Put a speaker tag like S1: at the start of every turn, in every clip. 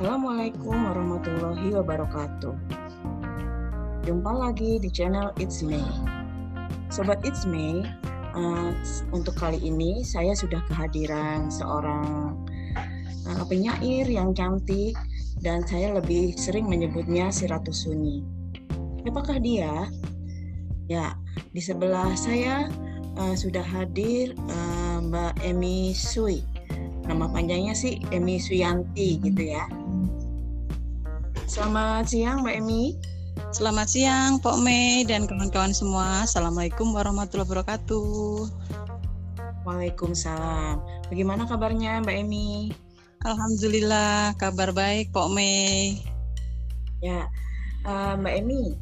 S1: Assalamualaikum warahmatullahi wabarakatuh. Jumpa lagi di channel It's Me. Sobat It's Me, uh, untuk kali ini saya sudah kehadiran seorang uh, penyair yang cantik dan saya lebih sering menyebutnya si Ratu Sunyi. Siapakah dia? Ya, di sebelah saya uh, sudah hadir uh, Mbak Emi Sui. Nama panjangnya sih Emi Suyanti gitu ya. Selamat siang Mbak Emi.
S2: Selamat siang Pok Mei dan kawan-kawan semua. Assalamualaikum warahmatullahi wabarakatuh.
S1: Waalaikumsalam. Bagaimana kabarnya Mbak Emi?
S2: Alhamdulillah kabar baik Pok Mei.
S1: Ya, uh, Mbak Emi,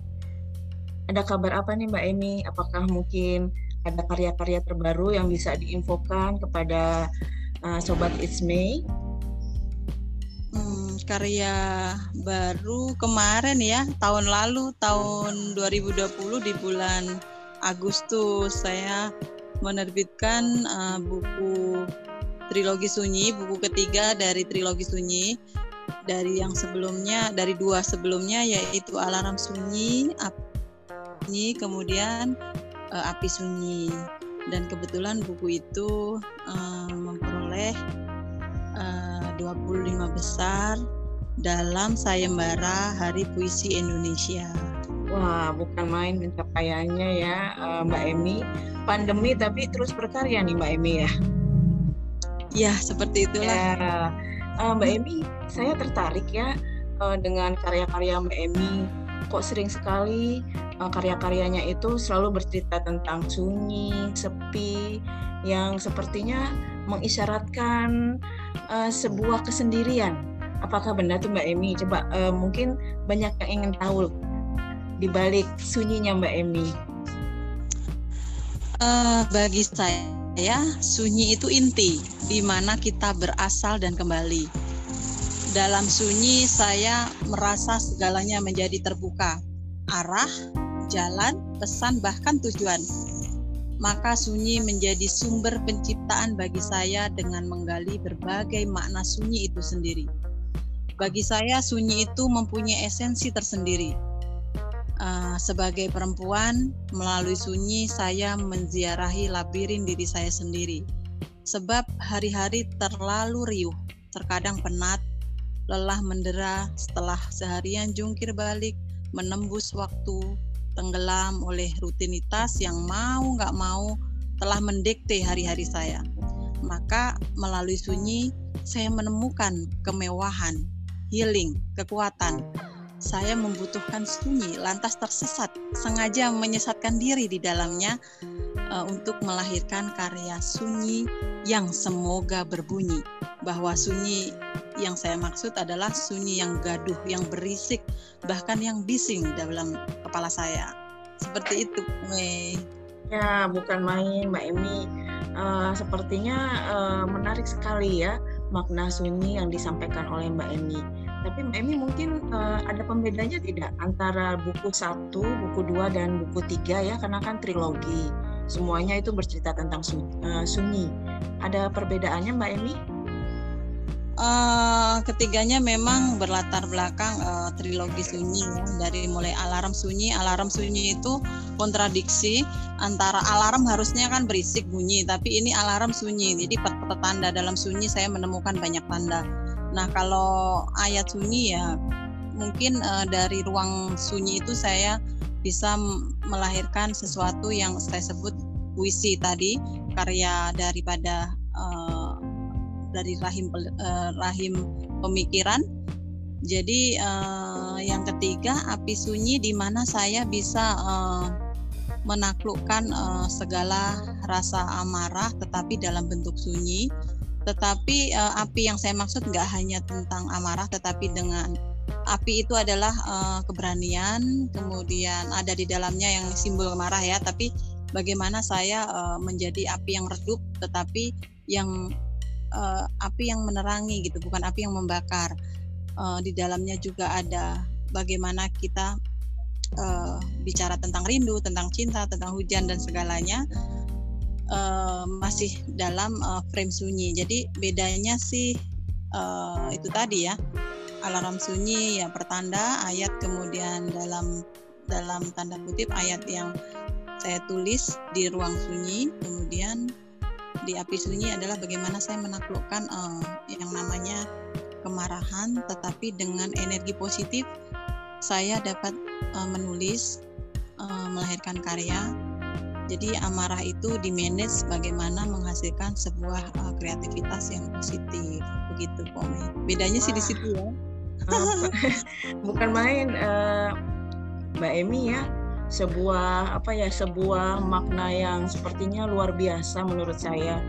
S1: ada kabar apa nih Mbak Emi? Apakah mungkin ada karya-karya terbaru yang bisa diinfokan kepada uh, Sobat It's Me?
S2: karya baru kemarin ya tahun lalu tahun 2020 di bulan Agustus saya menerbitkan uh, buku trilogi sunyi buku ketiga dari trilogi sunyi dari yang sebelumnya dari dua sebelumnya yaitu alarm sunyi api kemudian uh, api sunyi dan kebetulan buku itu uh, memperoleh uh, 25 besar dalam sayembara Hari Puisi Indonesia.
S1: Wah, bukan main pencapaiannya ya eh, Mbak Emi. Pandemi tapi terus berkarya nih Mbak Emi ya.
S2: Ya, seperti itulah. Ya.
S1: Uh, Mbak Emi, saya tertarik ya uh, dengan karya-karya Mbak Emi. Kok sering sekali uh, karya-karyanya itu selalu bercerita tentang sunyi, sepi, yang sepertinya mengisyaratkan uh, sebuah kesendirian apakah benar tuh Mbak Emi? Coba uh, mungkin banyak yang ingin tahu di balik sunyinya Mbak Emi.
S2: Uh, bagi saya, sunyi itu inti di mana kita berasal dan kembali. Dalam sunyi saya merasa segalanya menjadi terbuka. Arah, jalan, pesan bahkan tujuan. Maka sunyi menjadi sumber penciptaan bagi saya dengan menggali berbagai makna sunyi itu sendiri bagi saya sunyi itu mempunyai esensi tersendiri. Uh, sebagai perempuan, melalui sunyi saya menziarahi labirin diri saya sendiri. Sebab hari-hari terlalu riuh, terkadang penat, lelah mendera setelah seharian jungkir balik, menembus waktu, tenggelam oleh rutinitas yang mau nggak mau telah mendikte hari-hari saya. Maka melalui sunyi saya menemukan kemewahan, healing, kekuatan. Saya membutuhkan sunyi, lantas tersesat, sengaja menyesatkan diri di dalamnya uh, untuk melahirkan karya sunyi yang semoga berbunyi. Bahwa sunyi yang saya maksud adalah sunyi yang gaduh, yang berisik, bahkan yang bising dalam kepala saya. Seperti itu, Mei.
S1: Ya, bukan main, Mbak Emi. Uh, sepertinya uh, menarik sekali ya makna sunyi yang disampaikan oleh Mbak Emi. Tapi Mbak Emi mungkin uh, ada pembedanya tidak antara buku satu, buku dua, dan buku tiga ya, karena kan trilogi. Semuanya itu bercerita tentang uh, sunyi. Ada perbedaannya Mbak Emi?
S2: Uh, ketiganya memang berlatar belakang uh, trilogi sunyi ya. dari mulai alarm sunyi alarm sunyi itu kontradiksi antara alarm harusnya kan berisik bunyi tapi ini alarm sunyi jadi petanda dalam sunyi saya menemukan banyak tanda nah kalau ayat sunyi ya mungkin uh, dari ruang sunyi itu saya bisa melahirkan sesuatu yang saya sebut puisi tadi karya daripada uh, dari rahim uh, rahim pemikiran. Jadi uh, yang ketiga api sunyi di mana saya bisa uh, menaklukkan uh, segala rasa amarah tetapi dalam bentuk sunyi. Tetapi uh, api yang saya maksud nggak hanya tentang amarah tetapi dengan api itu adalah uh, keberanian, kemudian ada di dalamnya yang simbol marah ya, tapi bagaimana saya uh, menjadi api yang redup tetapi yang uh, api yang menerangi gitu, bukan api yang membakar. Uh, di dalamnya juga ada bagaimana kita uh, bicara tentang rindu, tentang cinta, tentang hujan dan segalanya uh, masih dalam uh, frame sunyi. Jadi bedanya sih uh, itu tadi ya, alarm sunyi ya pertanda ayat kemudian dalam dalam tanda kutip ayat yang saya tulis di ruang sunyi kemudian di api sunyi adalah bagaimana saya menaklukkan uh, yang namanya kemarahan tetapi dengan energi positif saya dapat uh, menulis uh, melahirkan karya jadi amarah itu di manage bagaimana menghasilkan sebuah uh, kreativitas yang positif begitu Pome. Bedanya Wah. sih di situ ya.
S1: Bukan main uh, Mbak Emi ya. Sebuah apa ya sebuah makna yang sepertinya luar biasa menurut saya.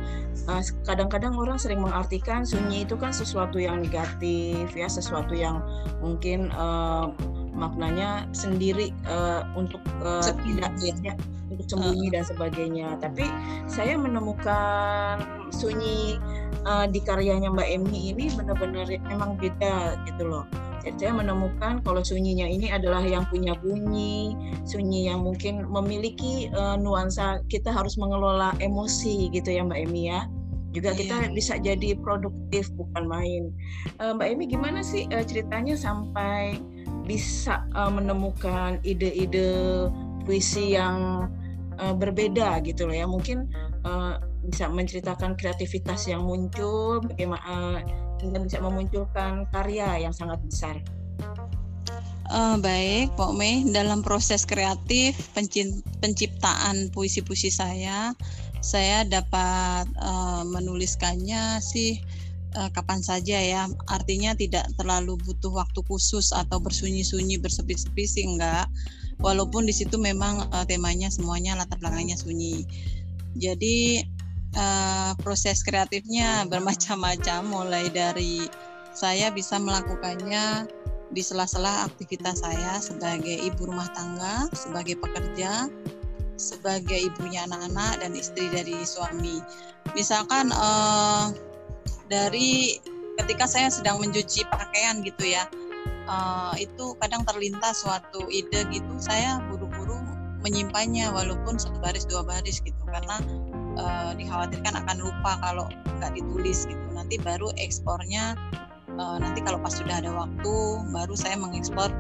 S1: Kadang-kadang uh, orang sering mengartikan sunyi itu kan sesuatu yang negatif ya sesuatu yang mungkin uh, maknanya sendiri uh, untuk uh, tidak ya untuk sembunyi uh. dan sebagainya. Tapi saya menemukan sunyi uh, di karyanya Mbak Emi ini benar-benar memang beda gitu loh. Jadi saya menemukan kalau sunyinya ini adalah yang punya bunyi, sunyi yang mungkin memiliki uh, nuansa kita harus mengelola emosi gitu ya Mbak Emi ya juga kita yeah. bisa jadi produktif bukan main. Uh, Mbak Emi gimana sih uh, ceritanya sampai bisa uh, menemukan ide-ide puisi yang uh, berbeda gitu loh ya mungkin uh, bisa menceritakan kreativitas yang muncul bagaimana uh, bisa memunculkan karya yang sangat besar.
S2: Uh, baik, Pak Mei, dalam proses kreatif penciptaan puisi-puisi saya, saya dapat uh, menuliskannya sih uh, kapan saja ya. Artinya tidak terlalu butuh waktu khusus atau bersunyi-sunyi bersepi-sepi sih enggak. Walaupun di situ memang uh, temanya semuanya latar belakangnya sunyi. Jadi uh, proses kreatifnya bermacam-macam mulai dari saya bisa melakukannya di sela-sela aktivitas saya sebagai ibu rumah tangga, sebagai pekerja, sebagai ibunya anak-anak dan istri dari suami. Misalkan uh, dari ketika saya sedang mencuci pakaian gitu ya uh, itu kadang terlintas suatu ide gitu saya buru-buru menyimpannya walaupun satu baris dua baris gitu karena uh, dikhawatirkan akan lupa kalau nggak ditulis gitu nanti baru ekspornya uh, nanti kalau pas sudah ada waktu baru saya mengekspor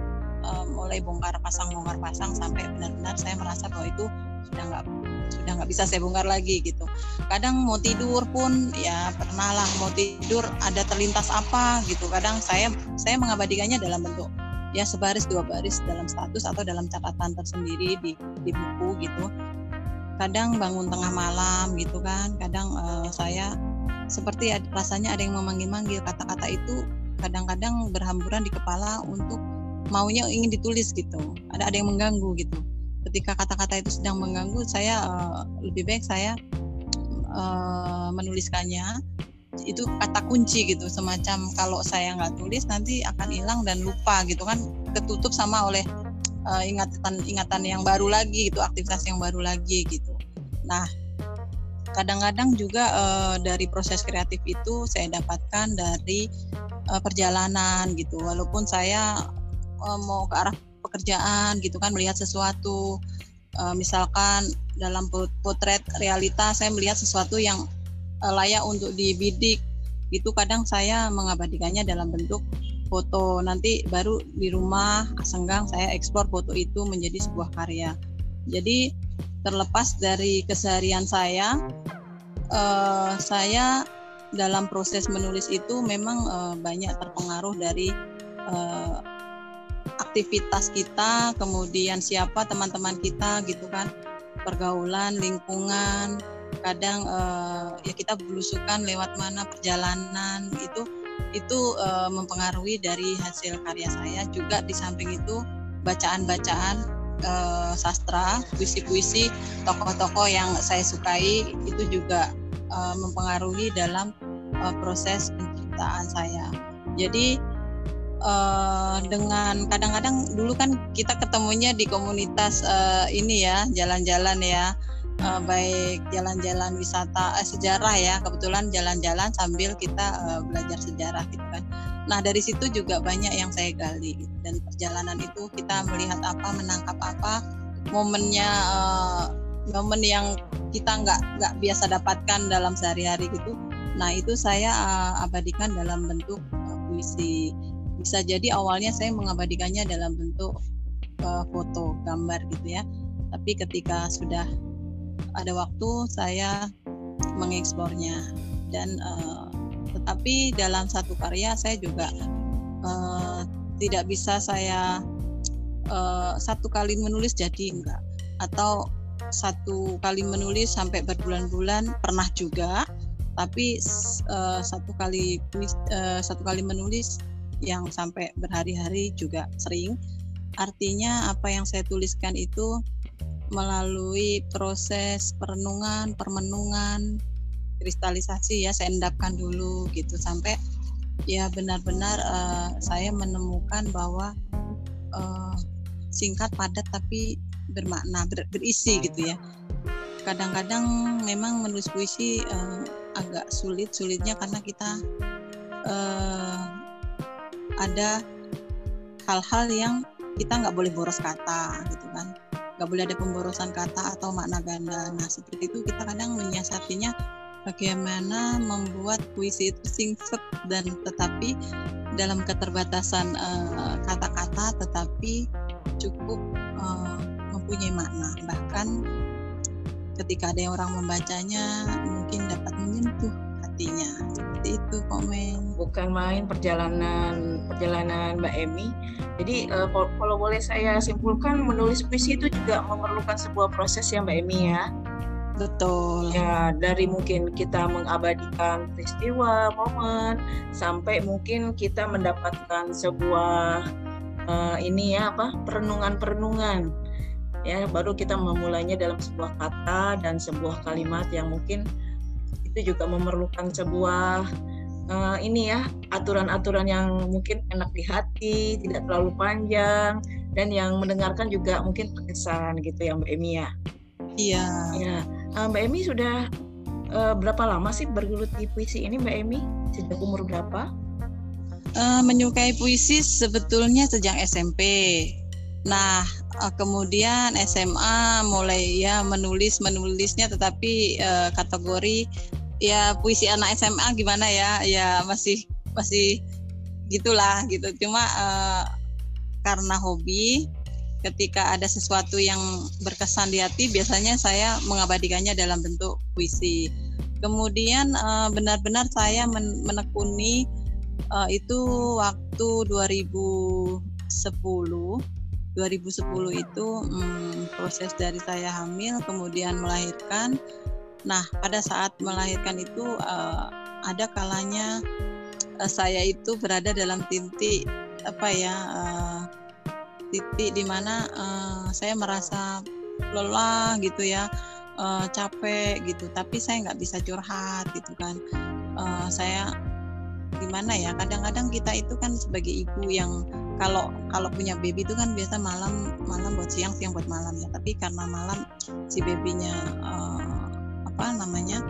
S2: uh, mulai bongkar pasang bongkar pasang sampai benar-benar saya merasa bahwa itu sudah nggak sudah nggak bisa saya bongkar lagi gitu. Kadang mau tidur pun ya pernah lah mau tidur ada terlintas apa gitu. Kadang saya saya mengabadikannya dalam bentuk ya sebaris dua baris dalam status atau dalam catatan tersendiri di di buku gitu. Kadang bangun tengah malam gitu kan. Kadang uh, saya seperti rasanya ada yang memanggil-manggil kata-kata itu kadang-kadang berhamburan di kepala untuk maunya ingin ditulis gitu. Ada ada yang mengganggu gitu ketika kata-kata itu sedang mengganggu saya uh, lebih baik saya uh, menuliskannya. Itu kata kunci gitu semacam kalau saya nggak tulis nanti akan hilang dan lupa gitu kan ketutup sama oleh uh, ingatan ingatan yang baru lagi gitu aktivitas yang baru lagi gitu. Nah kadang-kadang juga uh, dari proses kreatif itu saya dapatkan dari uh, perjalanan gitu. Walaupun saya uh, mau ke arah pekerjaan gitu kan melihat sesuatu. Uh, misalkan dalam potret realita saya melihat sesuatu yang uh, layak untuk dibidik. Itu kadang saya mengabadikannya dalam bentuk foto. Nanti baru di rumah senggang saya eksplor foto itu menjadi sebuah karya. Jadi terlepas dari keseharian saya uh, saya dalam proses menulis itu memang uh, banyak terpengaruh dari uh, aktivitas kita, kemudian siapa teman-teman kita gitu kan, pergaulan, lingkungan, kadang uh, ya kita belusukan lewat mana perjalanan itu itu uh, mempengaruhi dari hasil karya saya. Juga di samping itu bacaan-bacaan uh, sastra puisi-puisi tokoh-tokoh yang saya sukai itu juga uh, mempengaruhi dalam uh, proses penciptaan saya. Jadi uh, dengan kadang-kadang dulu kan kita ketemunya di komunitas uh, ini ya jalan-jalan ya. Uh, baik jalan-jalan wisata uh, sejarah ya. Kebetulan jalan-jalan sambil kita uh, belajar sejarah gitu kan. Nah dari situ juga banyak yang saya gali. Dan perjalanan itu kita melihat apa menangkap apa momennya uh, momen yang kita nggak nggak biasa dapatkan dalam sehari-hari gitu. Nah itu saya uh, abadikan dalam bentuk uh, puisi bisa jadi awalnya saya mengabadikannya dalam bentuk uh, foto gambar gitu ya. Tapi ketika sudah ada waktu saya mengeksplornya. Dan uh, tetapi dalam satu karya saya juga uh, tidak bisa saya uh, satu kali menulis jadi enggak. Atau satu kali menulis sampai berbulan-bulan pernah juga. Tapi uh, satu kali uh, satu kali menulis yang sampai berhari-hari juga sering. Artinya apa yang saya tuliskan itu melalui proses perenungan permenungan kristalisasi ya saya endapkan dulu gitu. Sampai ya benar-benar uh, saya menemukan bahwa uh, singkat padat tapi bermakna ber, berisi gitu ya. Kadang-kadang memang menulis puisi uh, agak sulit sulitnya karena kita uh, ada hal-hal yang kita nggak boleh boros kata gitu kan. Nggak boleh ada pemborosan kata atau makna ganda. Nah seperti itu kita kadang menyiasatinya bagaimana membuat puisi itu singset dan tetapi dalam keterbatasan eh, kata-kata uh, tetapi cukup uh, mempunyai makna. Bahkan ketika ada yang orang membacanya mungkin dapat menyentuh seperti itu komen
S1: bukan main perjalanan perjalanan Mbak Emi. Jadi uh, kalau boleh saya simpulkan menulis puisi itu juga memerlukan sebuah proses ya Mbak Emi ya.
S2: Betul.
S1: Ya dari mungkin kita mengabadikan peristiwa momen sampai mungkin kita mendapatkan sebuah uh, ini ya apa perenungan-perenungan. Ya baru kita memulainya dalam sebuah kata dan sebuah kalimat yang mungkin itu juga memerlukan sebuah uh, ini ya aturan-aturan yang mungkin enak di hati tidak terlalu panjang dan yang mendengarkan juga mungkin terkesan gitu ya Mbak Emi ya.
S2: Iya.
S1: Ya uh, Mbak Emi sudah uh, berapa lama sih bergelut di puisi ini Mbak Emi? Sejak umur berapa?
S2: Uh, menyukai puisi sebetulnya sejak SMP Nah, kemudian SMA mulai ya menulis menulisnya tetapi uh, kategori ya puisi anak SMA gimana ya? Ya masih masih gitulah gitu. Cuma uh, karena hobi ketika ada sesuatu yang berkesan di hati biasanya saya mengabadikannya dalam bentuk puisi. Kemudian benar-benar uh, saya menekuni uh, itu waktu 2010 2010 itu hmm, proses dari saya hamil kemudian melahirkan. Nah, pada saat melahirkan itu uh, ada kalanya uh, saya itu berada dalam titik apa ya uh, titik di mana uh, saya merasa lelah gitu ya uh, capek gitu. Tapi saya nggak bisa curhat gitu kan. Uh, saya gimana ya kadang-kadang kita itu kan sebagai ibu yang kalau kalau punya baby itu kan biasa malam malam buat siang siang buat malam ya. Tapi karena malam si babynya uh, apa namanya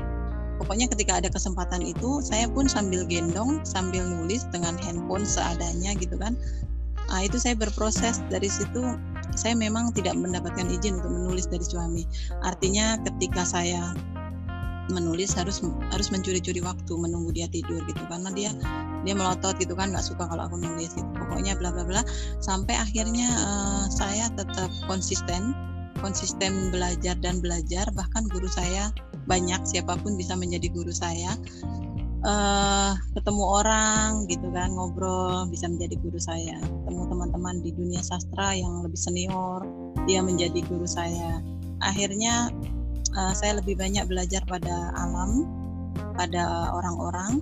S2: pokoknya ketika ada kesempatan itu saya pun sambil gendong sambil nulis dengan handphone seadanya gitu kan. Nah, itu saya berproses. Dari situ saya memang tidak mendapatkan izin untuk menulis dari suami. Artinya ketika saya menulis harus harus mencuri-curi waktu menunggu dia tidur gitu. Karena dia dia melotot gitu kan nggak suka kalau aku nulis gitu. Pokoknya bla bla bla. Sampai akhirnya uh, saya tetap konsisten konsisten belajar dan belajar. Bahkan guru saya banyak siapa pun bisa menjadi guru saya. Uh, ketemu orang gitu kan ngobrol bisa menjadi guru saya. Ketemu teman-teman di dunia sastra yang lebih senior dia menjadi guru saya. Akhirnya uh, saya lebih banyak belajar pada alam, pada orang-orang.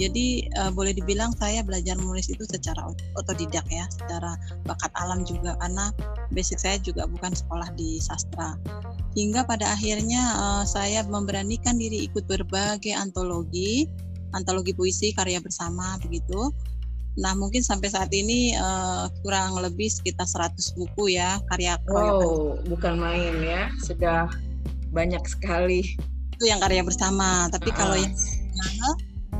S2: Jadi uh, boleh dibilang saya belajar menulis itu secara otodidak ya, secara bakat alam juga karena basic saya juga bukan sekolah di sastra. Hingga pada akhirnya uh, saya memberanikan diri ikut berbagai antologi, antologi puisi karya bersama begitu. Nah, mungkin sampai saat ini uh, kurang lebih sekitar 100 buku ya karya.
S1: Wow, bukan main ya. Sudah banyak sekali
S2: itu yang karya bersama tapi uh. kalau yang tunggal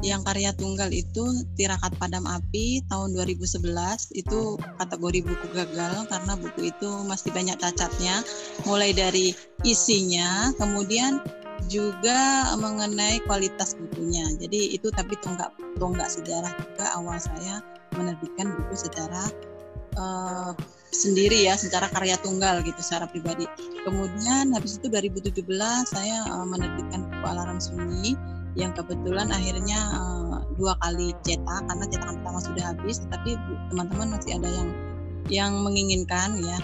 S2: yang karya tunggal itu tirakat padam api tahun 2011 itu kategori buku gagal karena buku itu masih banyak cacatnya mulai dari isinya kemudian juga mengenai kualitas bukunya jadi itu tapi tonggak tonggak sejarah juga awal saya menerbitkan buku secara uh, sendiri ya, secara karya tunggal gitu, secara pribadi. Kemudian habis itu 2017 saya uh, menerbitkan buku Alarm Sunyi yang kebetulan akhirnya uh, dua kali cetak karena cetakan pertama sudah habis, tapi teman-teman masih ada yang yang menginginkan ya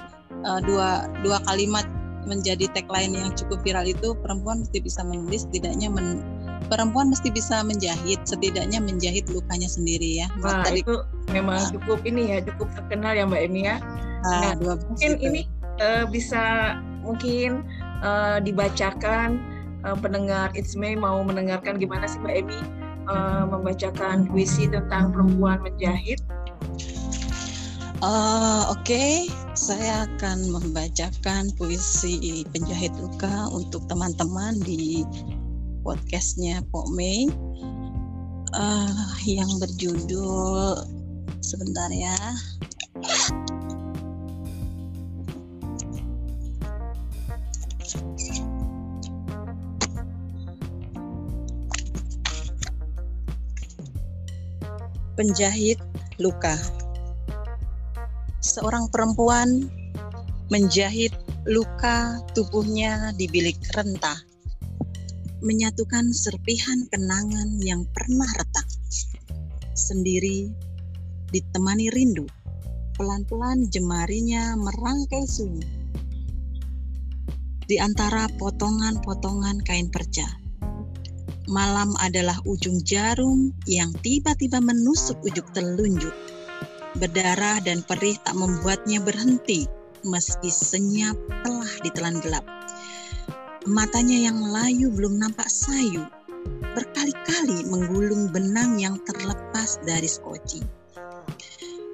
S2: uh, dua dua kalimat menjadi tagline yang cukup viral itu perempuan mesti bisa menulis setidaknya men, perempuan mesti bisa menjahit setidaknya menjahit lukanya sendiri ya.
S1: Nah, tadi, itu memang uh, cukup ini ya cukup terkenal ya Mbak Emi ya. Uh, nah, dua mungkin itu. ini uh, bisa mungkin uh, dibacakan uh, pendengar It's May mau mendengarkan gimana sih Mbak Emi uh, membacakan puisi tentang perempuan menjahit.
S2: Uh, Oke, okay. saya akan membacakan puisi penjahit luka untuk teman-teman di podcastnya Pok Mei uh, yang berjudul sebentar ya. Penjahit luka seorang perempuan menjahit luka tubuhnya di bilik rentah, menyatukan serpihan kenangan yang pernah retak. Sendiri, ditemani rindu, pelan-pelan jemarinya merangkai sunyi. Di antara potongan-potongan kain perca, malam adalah ujung jarum yang tiba-tiba menusuk ujung telunjuk Berdarah dan perih tak membuatnya berhenti, meski senyap telah ditelan gelap. Matanya yang layu belum nampak sayu, berkali-kali menggulung benang yang terlepas dari skoci.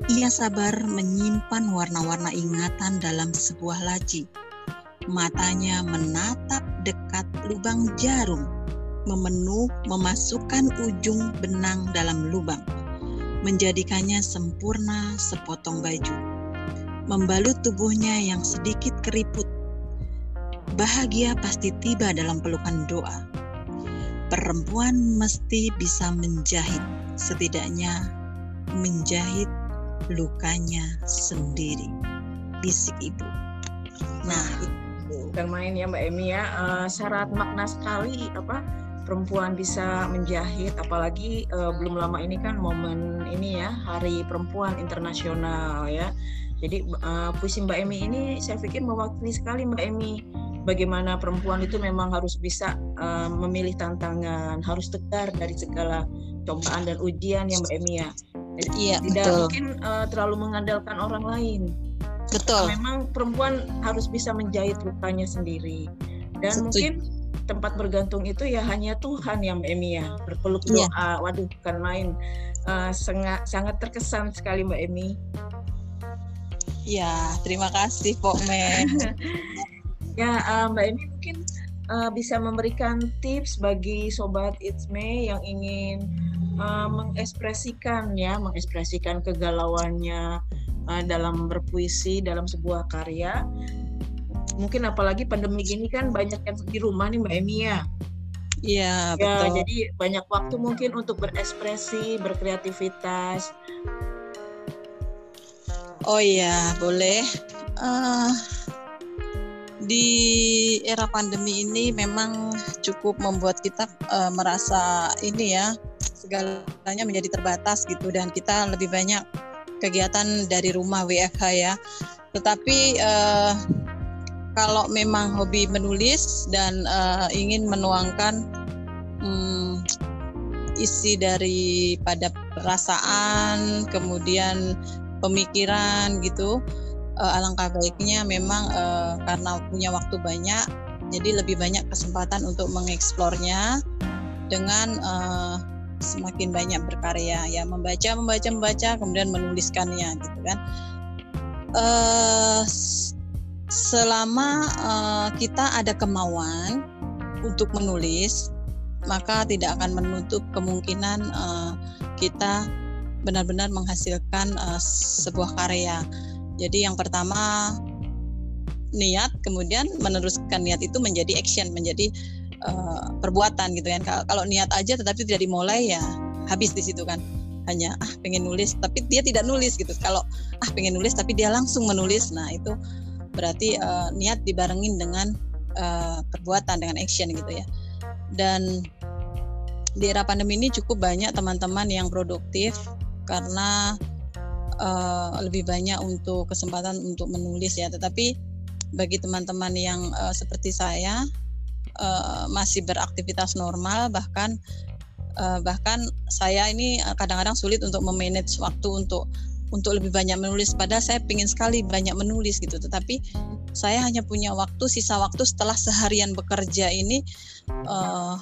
S2: Ia sabar menyimpan warna-warna ingatan dalam sebuah laci. Matanya menatap dekat lubang jarum, memenuh memasukkan ujung benang dalam lubang menjadikannya sempurna sepotong baju, membalut tubuhnya yang sedikit keriput. Bahagia pasti tiba dalam pelukan doa. Perempuan mesti bisa menjahit, setidaknya menjahit lukanya sendiri. Bisik ibu.
S1: Nah, itu main ya Mbak Emi ya. Uh, syarat makna sekali apa perempuan bisa menjahit apalagi uh, belum lama ini kan momen ini ya Hari Perempuan Internasional ya. Jadi uh, puisi Mbak Emi ini saya pikir mewakili sekali Mbak Emi bagaimana perempuan itu memang harus bisa uh, memilih tantangan, harus tegar dari segala cobaan dan ujian yang Mbak Emi ya.
S2: iya,
S1: tidak
S2: betul.
S1: mungkin uh, terlalu mengandalkan orang lain.
S2: Betul.
S1: Memang perempuan harus bisa menjahit lukanya sendiri. Dan Setuju. mungkin tempat bergantung itu ya hanya Tuhan yang Mbak Emi ya. Berpeluk iya. doa. Yeah. waduh bukan main. Uh, sangat sangat terkesan sekali Mbak Emi.
S2: Ya terima kasih Pok Me.
S1: Ya uh, Mbak Emi mungkin uh, bisa memberikan tips bagi sobat It's Me yang ingin uh, mengekspresikan ya mengekspresikan kegalauannya uh, dalam berpuisi dalam sebuah karya mungkin apalagi pandemi gini kan banyak yang di rumah nih Mbak Emi ya.
S2: Iya,
S1: ya, betul. jadi banyak waktu mungkin untuk berekspresi, berkreativitas.
S2: Oh iya, boleh. Uh, di era pandemi ini memang cukup membuat kita uh, merasa ini ya segalanya menjadi terbatas gitu dan kita lebih banyak kegiatan dari rumah WFH ya. Tetapi uh, kalau memang hobi menulis dan uh, ingin menuangkan um, isi dari pada perasaan kemudian pemikiran gitu uh, alangkah baiknya memang uh, karena punya waktu banyak jadi lebih banyak kesempatan untuk mengeksplornya dengan uh, semakin banyak berkarya. Ya membaca membaca membaca kemudian menuliskannya gitu kan. Uh, selama uh, kita ada kemauan untuk menulis, maka tidak akan menutup kemungkinan uh, kita benar-benar menghasilkan uh, sebuah karya. Jadi yang pertama niat, kemudian meneruskan niat itu menjadi action, menjadi uh, perbuatan gitu kan. Kalau niat aja tetapi tidak dimulai ya habis di situ kan. hanya ah pengen nulis tapi dia tidak nulis gitu kalau ah pengen nulis tapi dia langsung menulis nah itu berarti uh, niat dibarengin dengan uh, perbuatan dengan action gitu ya. Dan di era pandemi ini cukup banyak teman-teman yang produktif karena uh, lebih banyak untuk kesempatan untuk menulis ya. Tetapi bagi teman-teman yang uh, seperti saya uh, masih beraktivitas normal bahkan uh, bahkan saya ini kadang-kadang sulit untuk memanage waktu untuk untuk lebih banyak menulis. Padahal saya ingin sekali banyak menulis gitu. Tetapi saya hanya punya waktu sisa waktu setelah seharian bekerja ini uh,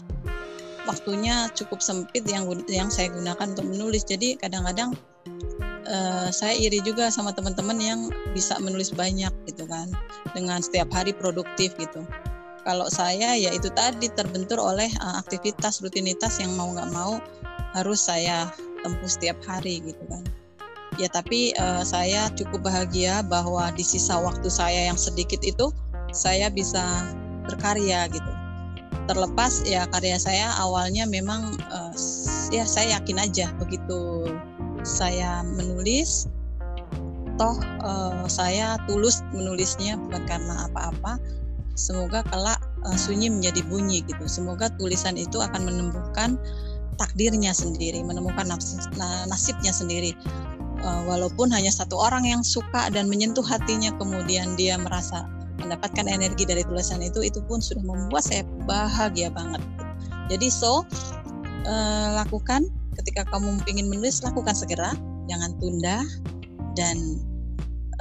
S2: waktunya cukup sempit yang yang saya gunakan untuk menulis. Jadi kadang-kadang uh, saya iri juga sama teman-teman yang bisa menulis banyak gitu kan. Dengan setiap hari produktif gitu. Kalau saya ya itu tadi terbentur oleh uh, aktivitas rutinitas yang mau nggak mau harus saya tempuh setiap hari gitu kan. Ya tapi uh, saya cukup bahagia bahwa di sisa waktu saya yang sedikit itu saya bisa berkarya gitu. Terlepas ya karya saya awalnya memang uh, ya saya yakin aja begitu saya menulis toh uh, saya tulus menulisnya bukan karena apa-apa Semoga kelak uh, sunyi menjadi bunyi gitu. Semoga tulisan itu akan menemukan takdirnya sendiri, menemukan nasib, nasibnya sendiri. Uh, walaupun hanya satu orang yang suka dan menyentuh hatinya, kemudian dia merasa mendapatkan energi dari tulisan itu, itu pun sudah membuat saya bahagia banget. Jadi so uh, lakukan ketika kamu ingin menulis, lakukan segera, jangan tunda dan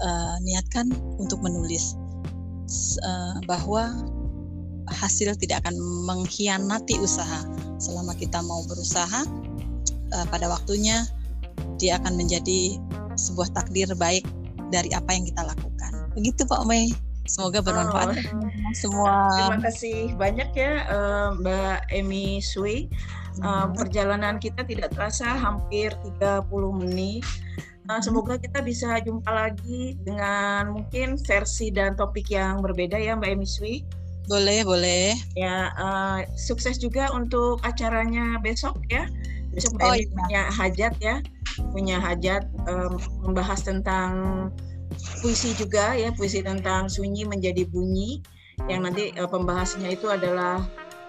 S2: uh, niatkan untuk menulis uh, bahwa hasil tidak akan mengkhianati usaha. Selama kita mau berusaha, uh, pada waktunya dia akan menjadi sebuah takdir baik dari apa yang kita lakukan. Begitu Pak Mei. Semoga bermanfaat oh. semua.
S1: Terima kasih banyak ya uh, Mbak Emi Sui. Uh, perjalanan kita tidak terasa hampir 30 menit Uh, semoga kita bisa jumpa lagi dengan mungkin versi dan topik yang berbeda ya Mbak Emiswi.
S2: Boleh, boleh.
S1: Ya, uh, sukses juga untuk acaranya besok ya. Besok Mbak oh, iya. punya hajat ya, punya hajat um, membahas tentang puisi juga ya, puisi tentang sunyi menjadi bunyi yang nanti uh, pembahasannya itu adalah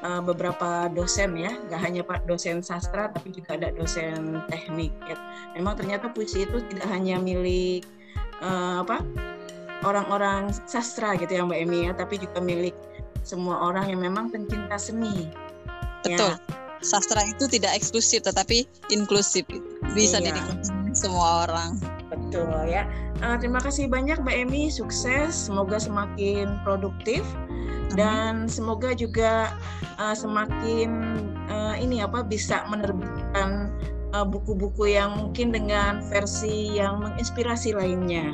S1: uh, beberapa dosen ya, nggak hanya pak dosen sastra tapi juga ada dosen teknik. Ya. Memang ternyata puisi itu tidak hanya milik uh, apa orang-orang sastra gitu ya Mbak Emi ya, tapi juga milik semua orang yang memang pencinta seni.
S2: Betul. Ya. Sastra itu tidak eksklusif tetapi inklusif, bisa iya. dinikmati semua orang.
S1: Betul ya. Uh, terima kasih banyak Mbak Emi, sukses, semoga semakin produktif dan semoga juga uh, semakin uh, ini apa bisa menerbitkan uh, buku-buku yang mungkin dengan versi yang menginspirasi lainnya.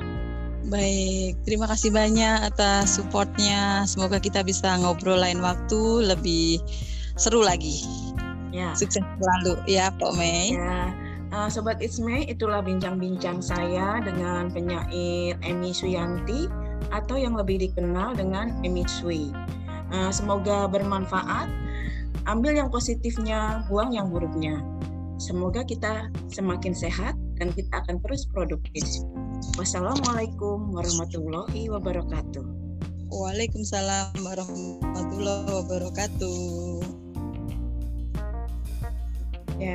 S2: Baik, terima kasih banyak atas supportnya. Semoga kita bisa ngobrol lain waktu lebih seru lagi. Ya. Sukses selalu ya, Pak Mei.
S1: Ya. Uh, Sobat It's May, itulah bincang-bincang saya dengan penyair Emi Suyanti atau yang lebih dikenal dengan Emiswi. Uh, semoga bermanfaat. Ambil yang positifnya, buang yang buruknya. Semoga kita semakin sehat dan kita akan terus produktif. Wassalamualaikum warahmatullahi wabarakatuh.
S2: Waalaikumsalam warahmatullahi wabarakatuh.
S1: Ya.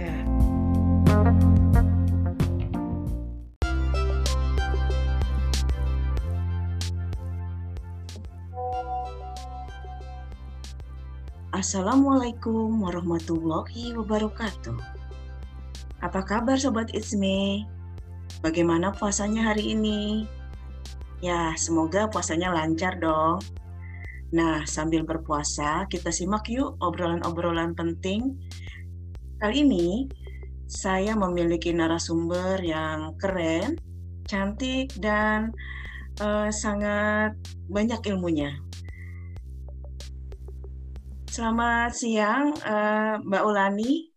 S1: Assalamualaikum warahmatullahi wabarakatuh. Apa kabar Sobat Isme? Bagaimana puasanya hari ini? Ya, semoga puasanya lancar dong. Nah, sambil berpuasa, kita simak yuk obrolan-obrolan penting. Kali ini, saya memiliki narasumber yang keren, cantik, dan uh, sangat banyak ilmunya. Selamat siang, uh, Mbak Ulani.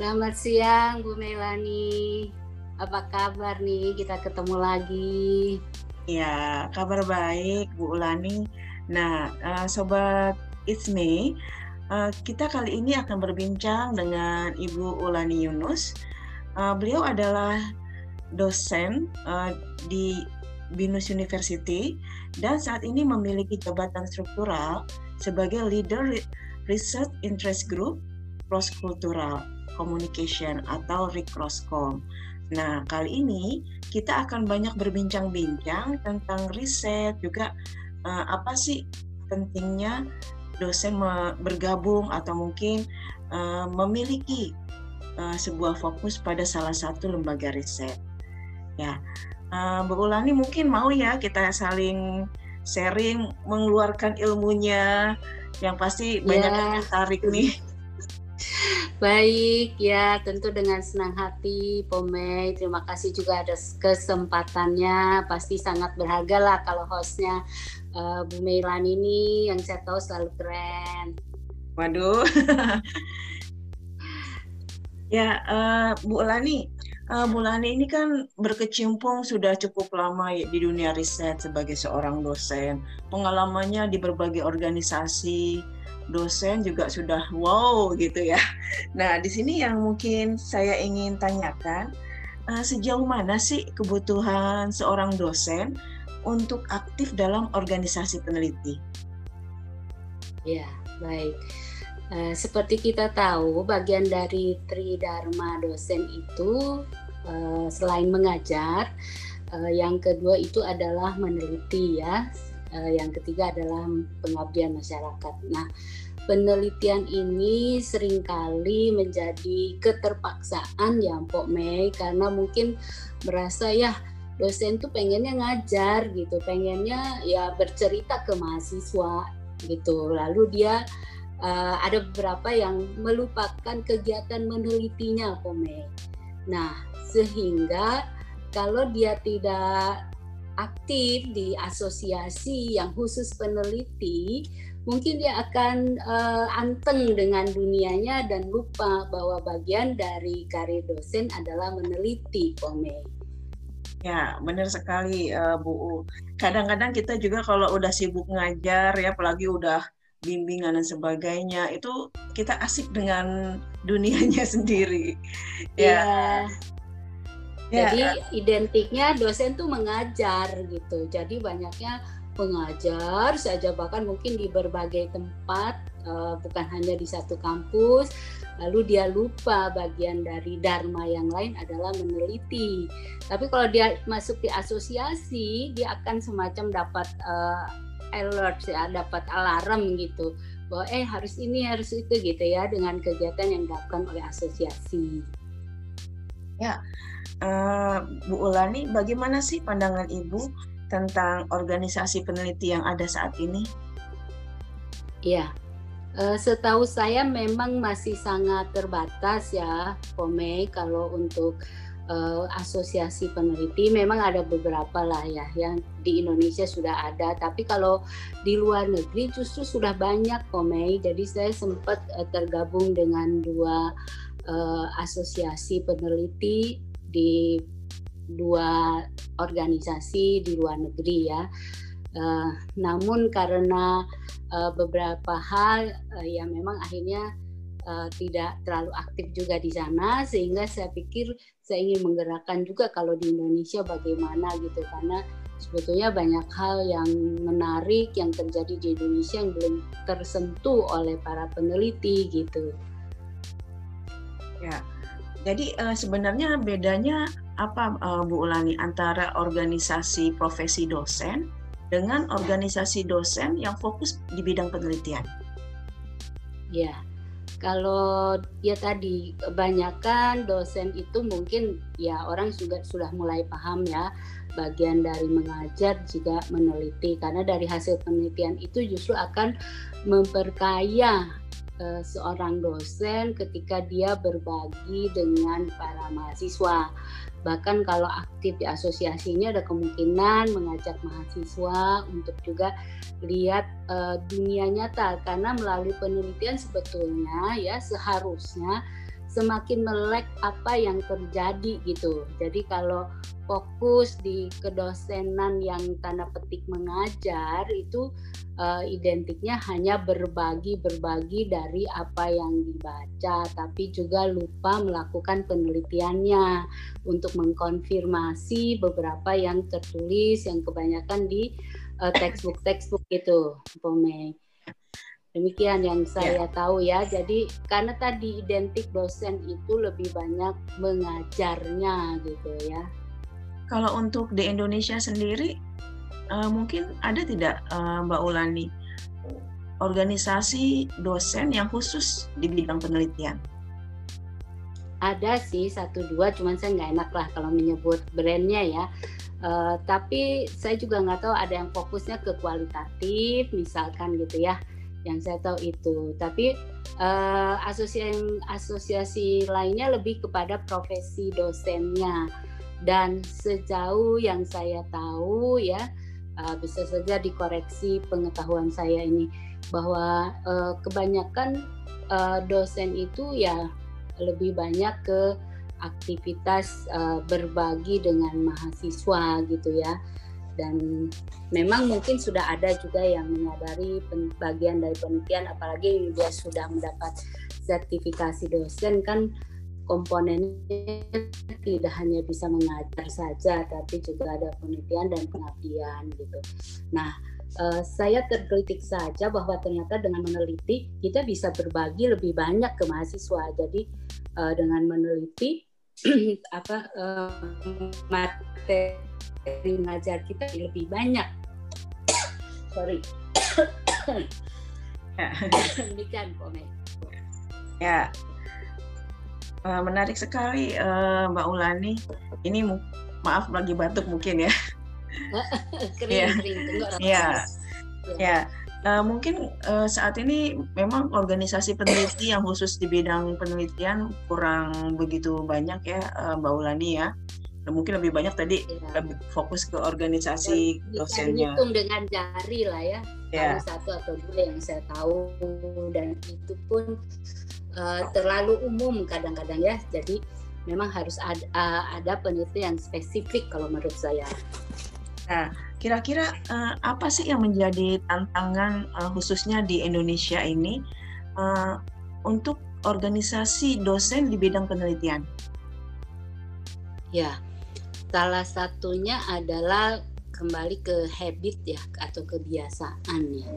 S3: Selamat siang, Bu Melani. Apa kabar nih? Kita ketemu lagi.
S1: Ya, kabar baik, Bu Ulani. Nah, uh, Sobat It's Me, uh, kita kali ini akan berbincang dengan Ibu Ulani Yunus Uh, beliau adalah dosen uh, di Binus University dan saat ini memiliki jabatan struktural sebagai leader Research Interest Group Cross Cultural Communication atau RICROSCOM. Nah, kali ini kita akan banyak berbincang-bincang tentang riset juga uh, apa sih pentingnya dosen bergabung atau mungkin uh, memiliki uh, sebuah fokus pada salah satu lembaga riset. Ya, uh, Bu Ulani mungkin mau ya kita saling sharing mengeluarkan ilmunya yang pasti banyak ya. yang tertarik nih.
S3: Baik, ya tentu dengan senang hati Pomei. Terima kasih juga atas kesempatannya. Pasti sangat berharga lah kalau hostnya uh, Bu Meilan ini yang saya tahu selalu keren.
S1: Waduh. ya, uh, Bu Lani, uh, Bu Lani ini kan berkecimpung sudah cukup lama ya di dunia riset sebagai seorang dosen. Pengalamannya di berbagai organisasi, dosen juga sudah wow gitu ya. Nah, di sini yang mungkin saya ingin tanyakan, uh, sejauh mana sih kebutuhan seorang dosen untuk aktif dalam organisasi peneliti?
S3: Ya, baik. Uh, seperti kita tahu, bagian dari Tridharma dosen itu uh, selain mengajar, uh, yang kedua itu adalah meneliti ya. Yang ketiga adalah pengabdian masyarakat. Nah, penelitian ini sering kali menjadi keterpaksaan ya Mpok Mei karena mungkin merasa ya dosen tuh pengennya ngajar gitu, pengennya ya bercerita ke mahasiswa gitu. Lalu dia uh, ada beberapa yang melupakan kegiatan menelitinya Pome. Nah, sehingga kalau dia tidak aktif di asosiasi yang khusus peneliti, mungkin dia akan uh, anteng dengan dunianya dan lupa bahwa bagian dari karir dosen adalah meneliti, Pome.
S1: Ya, benar sekali uh, Bu. Kadang-kadang kita juga kalau udah sibuk ngajar ya, apalagi udah bimbingan dan sebagainya itu kita asik dengan dunianya sendiri.
S3: Ya. ya. Jadi ya. identiknya dosen tuh mengajar gitu. Jadi banyaknya pengajar saja bahkan mungkin di berbagai tempat uh, bukan hanya di satu kampus. Lalu dia lupa bagian dari dharma yang lain adalah meneliti. Tapi kalau dia masuk di asosiasi, dia akan semacam dapat uh, alert ya, dapat alarm gitu bahwa eh harus ini harus itu gitu ya dengan kegiatan yang dilakukan oleh asosiasi.
S1: Ya, uh, Bu Ulani, bagaimana sih pandangan Ibu tentang organisasi peneliti yang ada saat ini?
S3: Iya, uh, setahu saya memang masih sangat terbatas ya, Pome, kalau untuk uh, asosiasi peneliti memang ada beberapa lah ya yang di Indonesia sudah ada. Tapi kalau di luar negeri justru sudah banyak komei jadi saya sempat uh, tergabung dengan dua uh, asosiasi peneliti di dua organisasi di luar negeri ya uh, namun karena uh, beberapa hal uh, yang memang akhirnya uh, tidak terlalu aktif juga di sana sehingga saya pikir saya ingin menggerakkan juga kalau di Indonesia bagaimana gitu karena sebetulnya banyak hal yang menarik yang terjadi di Indonesia yang belum tersentuh oleh para peneliti gitu.
S1: Ya, jadi uh, sebenarnya bedanya apa uh, Bu Ulani antara organisasi profesi dosen dengan organisasi dosen yang fokus di bidang penelitian?
S3: Ya, kalau ya tadi kebanyakan dosen itu mungkin ya orang juga sudah mulai paham ya bagian dari mengajar juga meneliti karena dari hasil penelitian itu justru akan memperkaya uh, seorang dosen ketika dia berbagi dengan para mahasiswa bahkan kalau aktif di asosiasi ini ada kemungkinan mengajak mahasiswa untuk juga lihat uh, dunia nyata. Karena melalui penelitian sebetulnya ya seharusnya semakin melek apa yang terjadi gitu. Jadi kalau fokus di kedosenan yang tanda petik mengajar itu uh, identiknya hanya berbagi berbagi dari apa yang dibaca tapi juga lupa melakukan penelitiannya untuk mengkonfirmasi beberapa yang tertulis yang kebanyakan di uh, textbook textbook itu Pome. Demikian yang saya yeah. tahu ya. Jadi karena tadi identik dosen itu lebih banyak mengajarnya gitu ya.
S1: Kalau untuk di Indonesia sendiri, uh, mungkin ada tidak uh, Mbak Ulani organisasi dosen yang khusus di bidang penelitian?
S3: Ada sih satu dua, cuman saya nggak enak lah kalau menyebut brandnya ya. Uh, tapi saya juga nggak tahu ada yang fokusnya ke kualitatif, misalkan gitu ya. Yang saya tahu itu. Tapi uh, asosiasi asosiasi lainnya lebih kepada profesi dosennya dan sejauh yang saya tahu ya uh, bisa saja dikoreksi pengetahuan saya ini bahwa uh, kebanyakan uh, dosen itu ya lebih banyak ke aktivitas uh, berbagi dengan mahasiswa gitu ya dan memang mungkin sudah ada juga yang menyadari bagian dari penelitian apalagi dia sudah mendapat sertifikasi dosen kan komponennya tidak hanya bisa mengajar saja, tapi juga ada penelitian dan pengabdian gitu. Nah, uh, saya tergelitik saja bahwa ternyata dengan meneliti kita bisa berbagi lebih banyak ke mahasiswa. Jadi uh, dengan meneliti apa uh, materi mengajar kita lebih banyak. Sorry. Demikian komen.
S1: Ya, Uh, menarik sekali uh, Mbak Ulani. Ini maaf lagi batuk mungkin ya.
S3: kering, kering.
S1: Ya. Ya. Uh, mungkin uh, saat ini memang organisasi peneliti yang khusus di bidang penelitian kurang begitu banyak ya uh, Mbak Ulani ya. Mungkin lebih banyak tadi ya. lebih fokus ke organisasi ya, dosennya.
S3: Hitung dengan jari lah ya. ya. Satu atau dua yang saya tahu dan itu pun uh, terlalu umum kadang-kadang ya. Jadi memang harus ada, uh, ada penelitian spesifik kalau menurut saya.
S1: Nah, kira-kira uh, apa sih yang menjadi tantangan uh, khususnya di Indonesia ini uh, untuk organisasi dosen di bidang penelitian?
S3: Ya, salah satunya adalah kembali ke habit ya atau kebiasaan ya.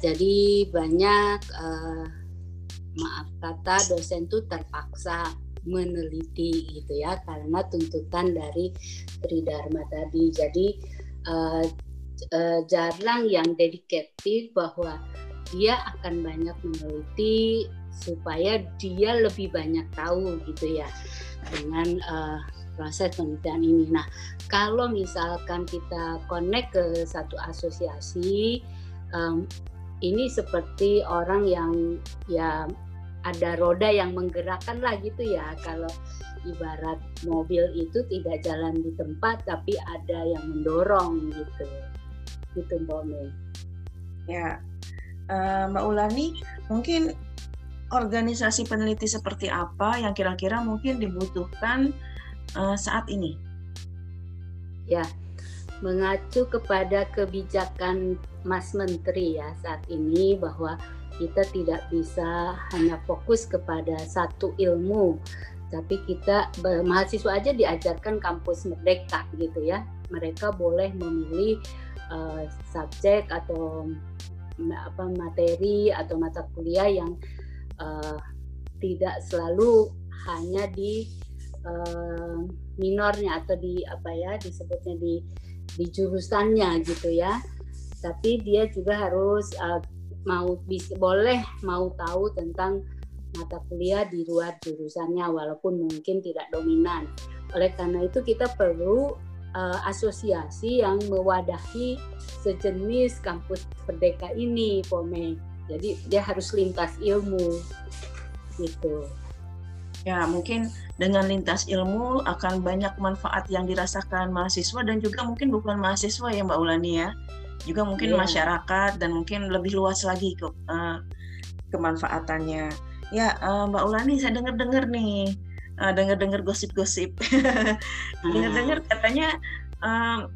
S3: Jadi banyak uh, maaf kata dosen tuh terpaksa meneliti gitu ya karena tuntutan dari Tridharma tadi. Jadi uh, uh, jarang yang dedikatif bahwa dia akan banyak meneliti supaya dia lebih banyak tahu gitu ya dengan uh, proses penelitian ini. Nah, kalau misalkan kita connect ke satu asosiasi, um, ini seperti orang yang ya ada roda yang menggerakkan lah gitu ya kalau ibarat mobil itu tidak jalan di tempat tapi ada yang mendorong gitu gitu Mbak.
S1: Ya uh, Mbak Ulani mungkin organisasi peneliti seperti apa yang kira-kira mungkin dibutuhkan uh, saat ini?
S3: Ya mengacu kepada kebijakan Mas Menteri ya saat ini bahwa kita tidak bisa hanya fokus kepada satu ilmu tapi kita mahasiswa aja diajarkan kampus merdeka gitu ya mereka boleh memilih uh, subjek atau apa materi atau mata kuliah yang uh, tidak selalu hanya di uh, minornya atau di apa ya disebutnya di di jurusannya gitu ya tapi dia juga harus uh, mau bisa boleh mau tahu tentang mata kuliah di luar jurusannya walaupun mungkin tidak dominan. Oleh karena itu kita perlu uh, asosiasi yang mewadahi sejenis kampus Merdeka ini, Pome. Jadi dia harus lintas ilmu gitu.
S1: Ya, mungkin dengan lintas ilmu akan banyak manfaat yang dirasakan mahasiswa dan juga mungkin bukan mahasiswa ya Mbak Ulani ya. Juga mungkin yeah. masyarakat dan mungkin lebih luas lagi ke uh, kemanfaatannya. Ya, uh, Mbak Ulani, saya dengar-dengar nih, uh, dengar-dengar gosip-gosip. dengar-dengar katanya uh,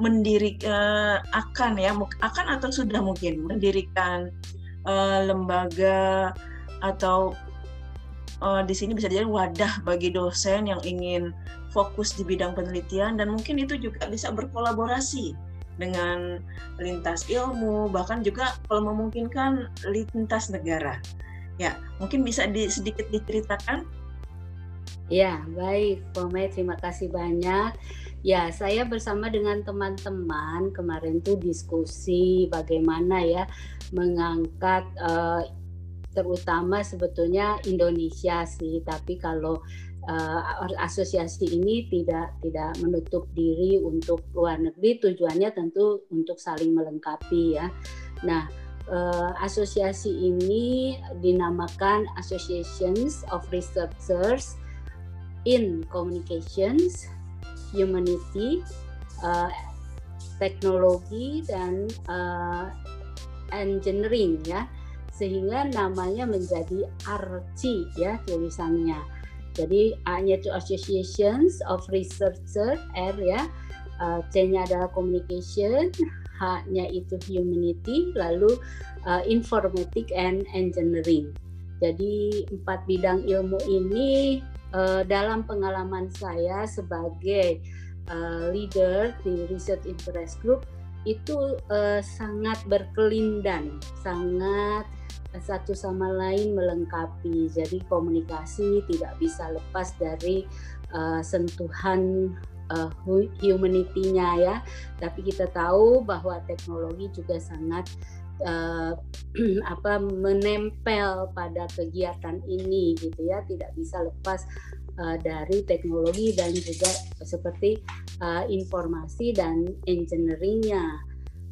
S1: mendiri uh, akan ya, akan atau sudah mungkin mendirikan uh, lembaga atau uh, di sini bisa jadi wadah bagi dosen yang ingin fokus di bidang penelitian dan mungkin itu juga bisa berkolaborasi dengan lintas ilmu bahkan juga kalau memungkinkan lintas negara. Ya, mungkin bisa di, sedikit diceritakan?
S3: Ya, baik, Pome, terima kasih banyak. Ya, saya bersama dengan teman-teman kemarin tuh diskusi bagaimana ya mengangkat uh, terutama sebetulnya Indonesia sih, tapi kalau uh, asosiasi ini tidak tidak menutup diri untuk luar negeri, tujuannya tentu untuk saling melengkapi ya. Nah, uh, asosiasi ini dinamakan Associations of Researchers in Communications, Humanity, uh, Teknologi dan uh, Engineering ya, sehingga namanya menjadi ARCI ya tulisannya. Jadi A-nya itu Associations of Researchers R ya, uh, C-nya adalah Communication, H-nya itu humanity, lalu uh, informatic and engineering. Jadi empat bidang ilmu ini uh, dalam pengalaman saya sebagai uh, leader di Research Interest Group itu uh, sangat berkelindan, sangat satu sama lain melengkapi. Jadi komunikasi tidak bisa lepas dari uh, sentuhan uh, humanity-nya ya. Tapi kita tahu bahwa teknologi juga sangat uh, apa menempel pada kegiatan ini gitu ya, tidak bisa lepas uh, dari teknologi dan juga seperti uh, informasi dan engineeringnya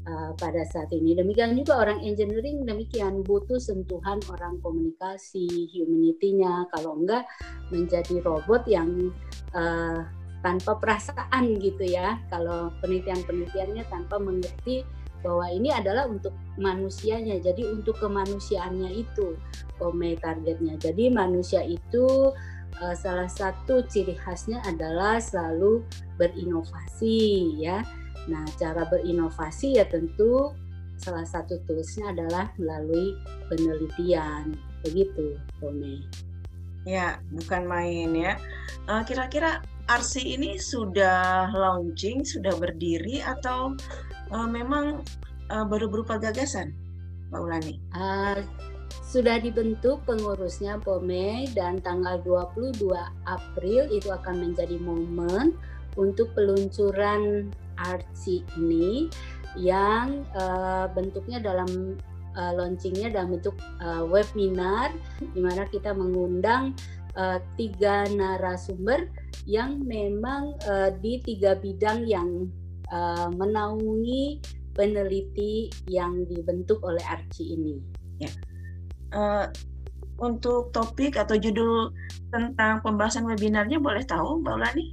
S3: uh, pada saat ini. Demikian juga orang engineering demikian butuh sentuhan orang komunikasi, humanity-nya. Kalau enggak menjadi robot yang uh, tanpa perasaan gitu ya. Kalau penelitian-penelitiannya tanpa mengerti bahwa ini adalah untuk manusianya. Jadi untuk kemanusiaannya itu pome targetnya. Jadi manusia itu uh, salah satu ciri khasnya adalah selalu berinovasi ya. Nah, cara berinovasi ya tentu salah satu toolsnya adalah melalui penelitian. Begitu, Pome.
S1: Ya, bukan main ya. Uh, kira-kira RC ini sudah launching, sudah berdiri atau uh, memang uh, baru berupa gagasan, Mbak Ulani? Uh,
S3: sudah dibentuk pengurusnya POME dan tanggal 22 April itu akan menjadi momen untuk peluncuran RC ini yang uh, bentuknya dalam uh, launchingnya dalam bentuk uh, webinar di mana kita mengundang uh, tiga narasumber yang memang uh, di tiga bidang yang uh, menaungi peneliti yang dibentuk oleh Arci ini. Ya.
S1: Uh, untuk topik atau judul tentang pembahasan webinarnya boleh tahu Mbak Ulani?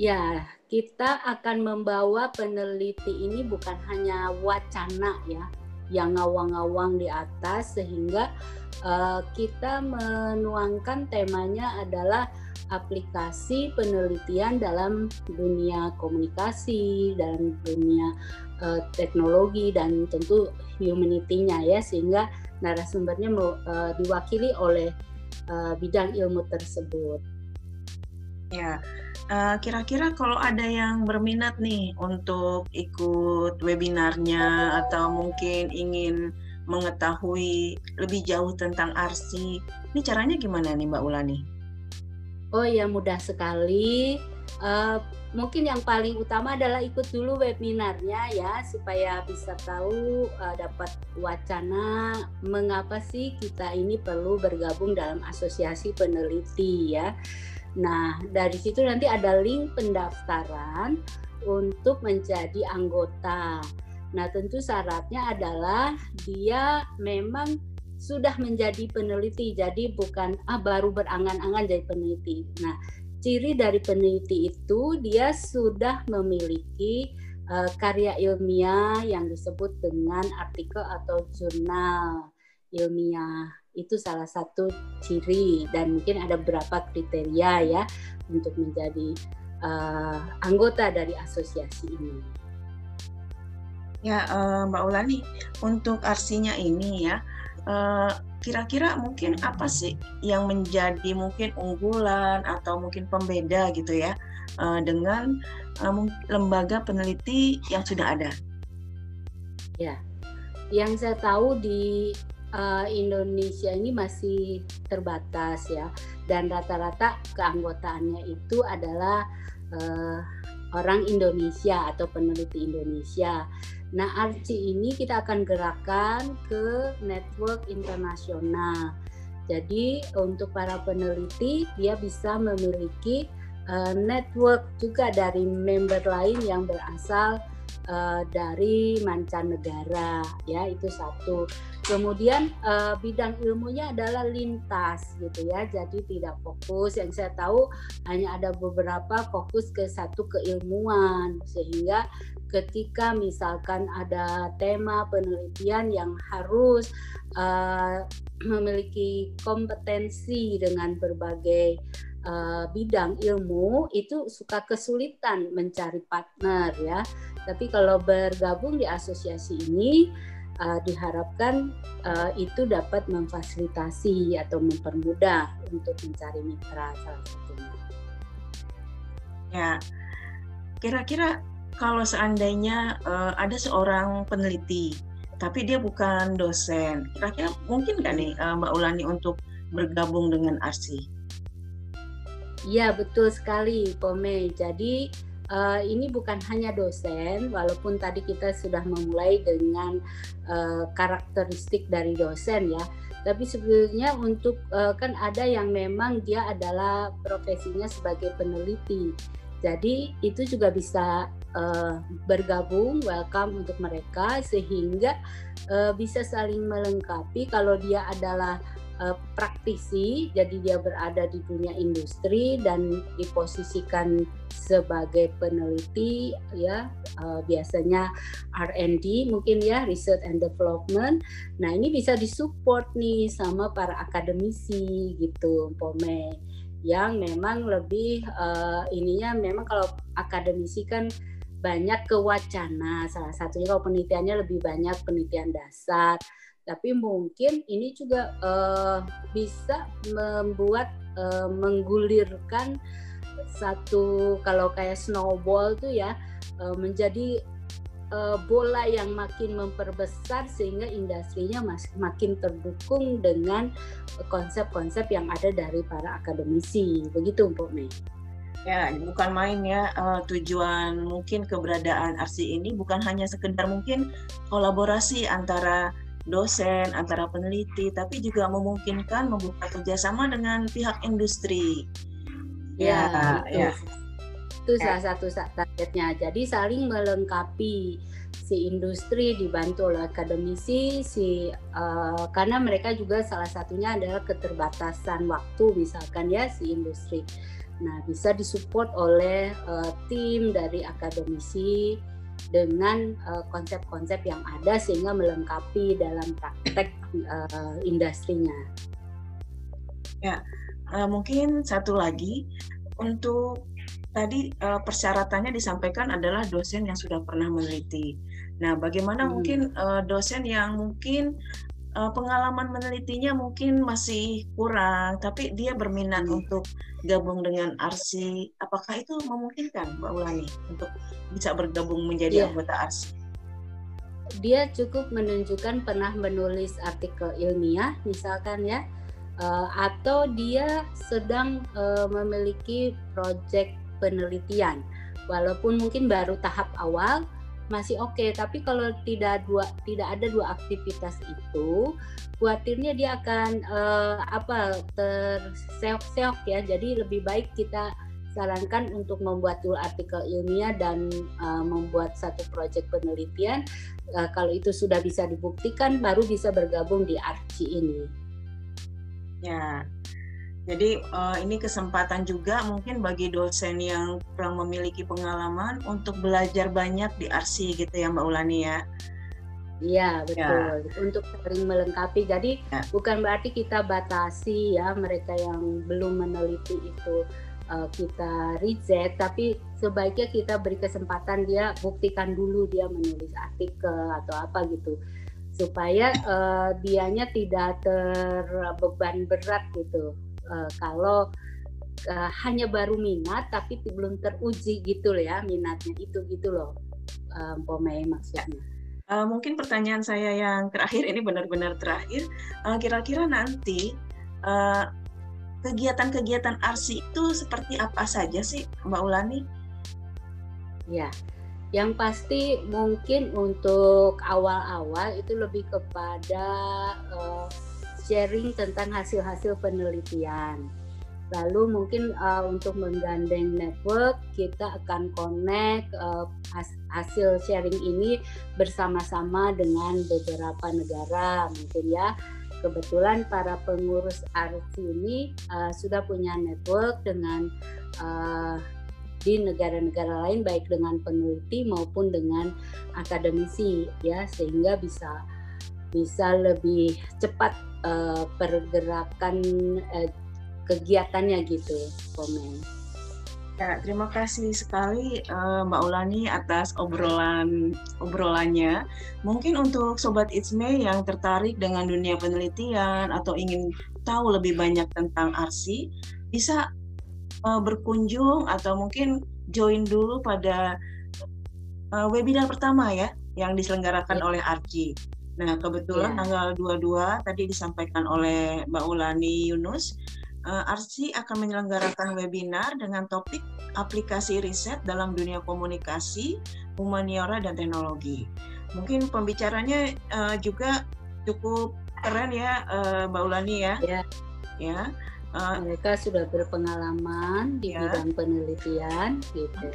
S3: Ya, kita akan membawa peneliti ini bukan hanya wacana ya, yang ngawang-ngawang di atas sehingga uh, kita menuangkan temanya adalah aplikasi penelitian dalam dunia komunikasi dan dunia uh, teknologi dan tentu humanity-nya ya sehingga narasumbernya uh, diwakili oleh uh, bidang ilmu tersebut.
S1: Ya, kira-kira uh, kalau ada yang berminat nih untuk ikut webinarnya atau mungkin ingin mengetahui lebih jauh tentang arsi, ini caranya gimana nih Mbak Ulani?
S3: Oh ya mudah sekali. Uh, mungkin yang paling utama adalah ikut dulu webinarnya ya supaya bisa tahu uh, dapat wacana mengapa sih kita ini perlu bergabung dalam asosiasi peneliti ya. Nah, dari situ nanti ada link pendaftaran untuk menjadi anggota. Nah, tentu syaratnya adalah dia memang sudah menjadi peneliti, jadi bukan ah baru berangan-angan jadi peneliti. Nah, ciri dari peneliti itu dia sudah memiliki uh, karya ilmiah yang disebut dengan artikel atau jurnal ilmiah itu salah satu ciri dan mungkin ada beberapa kriteria ya untuk menjadi uh, anggota dari asosiasi ini.
S1: Ya, uh, Mbak Ulani, untuk arsinya ini ya, kira-kira mungkin apa sih yang menjadi mungkin unggulan atau mungkin pembeda gitu ya uh, dengan uh, lembaga peneliti yang sudah ada?
S3: Ya, yang saya tahu di uh, Indonesia ini masih terbatas ya dan rata-rata keanggotaannya itu adalah uh, orang Indonesia atau peneliti Indonesia. Nah, ARCI ini kita akan gerakan ke network internasional. Jadi untuk para peneliti dia bisa memiliki uh, network juga dari member lain yang berasal uh, dari mancanegara ya itu satu Kemudian uh, bidang ilmunya adalah lintas gitu ya, jadi tidak fokus. Yang saya tahu hanya ada beberapa fokus ke satu keilmuan sehingga ketika misalkan ada tema penelitian yang harus uh, memiliki kompetensi dengan berbagai uh, bidang ilmu itu suka kesulitan mencari partner ya. Tapi kalau bergabung di asosiasi ini uh, diharapkan uh, itu dapat memfasilitasi atau mempermudah untuk mencari mitra salah satunya.
S1: Ya, kira-kira kalau seandainya uh, ada seorang peneliti, tapi dia bukan dosen, kira-kira mungkin nggak nih Mbak Ulani untuk bergabung dengan ARSI?
S3: Iya betul sekali, Pome. Jadi uh, ini bukan hanya dosen, walaupun tadi kita sudah memulai dengan uh, karakteristik dari dosen ya, tapi sebenarnya untuk uh, kan ada yang memang dia adalah profesinya sebagai peneliti. Jadi itu juga bisa uh, bergabung, welcome untuk mereka sehingga uh, bisa saling melengkapi. Kalau dia adalah uh, praktisi, jadi dia berada di dunia industri dan diposisikan sebagai peneliti ya uh, biasanya R&D mungkin ya research and development. Nah ini bisa disupport nih sama para akademisi gitu, Pome yang memang lebih uh, ininya memang kalau akademisi kan banyak kewacana salah satunya kalau penelitiannya lebih banyak penelitian dasar tapi mungkin ini juga uh, bisa membuat uh, menggulirkan satu kalau kayak snowball tuh ya uh, menjadi uh, bola yang makin memperbesar sehingga industrinya mas makin terdukung dengan konsep-konsep yang ada dari para akademisi begitu Mbak Mei.
S1: Ya, bukan main ya. Uh, tujuan mungkin keberadaan RC ini bukan hanya sekedar mungkin kolaborasi antara dosen, antara peneliti, tapi juga memungkinkan membuka kerjasama dengan pihak industri.
S3: Ya, ya. itu, ya. itu ya. salah satu targetnya. Jadi saling melengkapi si industri dibantu oleh akademisi, si uh, karena mereka juga salah satunya adalah keterbatasan waktu misalkan ya si industri. Nah bisa disupport oleh uh, tim dari akademisi dengan uh, konsep-konsep yang ada sehingga melengkapi dalam praktek uh, industrinya.
S1: Ya, uh, mungkin satu lagi untuk tadi uh, persyaratannya disampaikan adalah dosen yang sudah pernah meneliti. Nah, bagaimana hmm. mungkin uh, dosen yang mungkin uh, pengalaman menelitinya mungkin masih kurang, tapi dia berminat hmm. untuk gabung dengan ARSI. Apakah itu memungkinkan, Mbak Ulani, untuk bisa bergabung menjadi yeah. anggota ARSI?
S3: Dia cukup menunjukkan pernah menulis artikel ilmiah, misalkan ya, uh, atau dia sedang uh, memiliki proyek penelitian, walaupun mungkin baru tahap awal masih oke. Okay. tapi kalau tidak dua tidak ada dua aktivitas itu khawatirnya dia akan uh, apa terseok-seok ya. Jadi lebih baik kita sarankan untuk membuat dulu artikel ilmiah dan uh, membuat satu proyek penelitian. Uh, kalau itu sudah bisa dibuktikan baru bisa bergabung di ARCI ini.
S1: Ya jadi uh, ini kesempatan juga mungkin bagi dosen yang kurang memiliki pengalaman untuk belajar banyak di RC gitu ya Mbak Ulani ya.
S3: Iya betul ya. untuk saling melengkapi. Jadi ya. bukan berarti kita batasi ya mereka yang belum meneliti itu uh, kita reject, tapi sebaiknya kita beri kesempatan dia buktikan dulu dia menulis artikel atau apa gitu supaya uh, dianya tidak terbeban berat gitu. Uh, kalau uh, hanya baru minat tapi belum teruji gitu ya minatnya itu gitu loh, um, Pomei maksudnya.
S1: Uh, mungkin pertanyaan saya yang terakhir ini benar-benar terakhir. Uh, kira-kira nanti uh, kegiatan-kegiatan arsi itu seperti apa saja sih, Mbak Ulani?
S3: Ya, yang pasti mungkin untuk awal-awal itu lebih kepada uh, sharing tentang hasil-hasil penelitian Lalu mungkin uh, untuk menggandeng network kita akan connect uh, hasil sharing ini bersama-sama dengan beberapa negara mungkin ya. Kebetulan para pengurus RC ini uh, sudah punya network dengan uh, di negara-negara lain baik dengan peneliti maupun dengan akademisi ya sehingga bisa bisa lebih cepat uh, pergerakan uh, kegiatannya gitu komen.
S1: Ya, terima kasih sekali uh, Mbak Ulani atas obrolan obrolannya. Mungkin untuk sobat Itsme yang tertarik dengan dunia penelitian atau ingin tahu lebih banyak tentang arsi, bisa uh, berkunjung atau mungkin join dulu pada uh, webinar pertama ya yang diselenggarakan ya. oleh Arci. Nah, kebetulan ya. tanggal 22 tadi disampaikan oleh Mbak Ulani Yunus uh, eh, Arsi akan menyelenggarakan webinar dengan topik aplikasi riset dalam dunia komunikasi, humaniora, dan teknologi. Mungkin pembicaranya uh, juga cukup keren ya, uh, Mbak Ulani ya.
S3: Ya.
S1: ya.
S3: Uh, Mereka sudah berpengalaman di ya. bidang penelitian, gitu.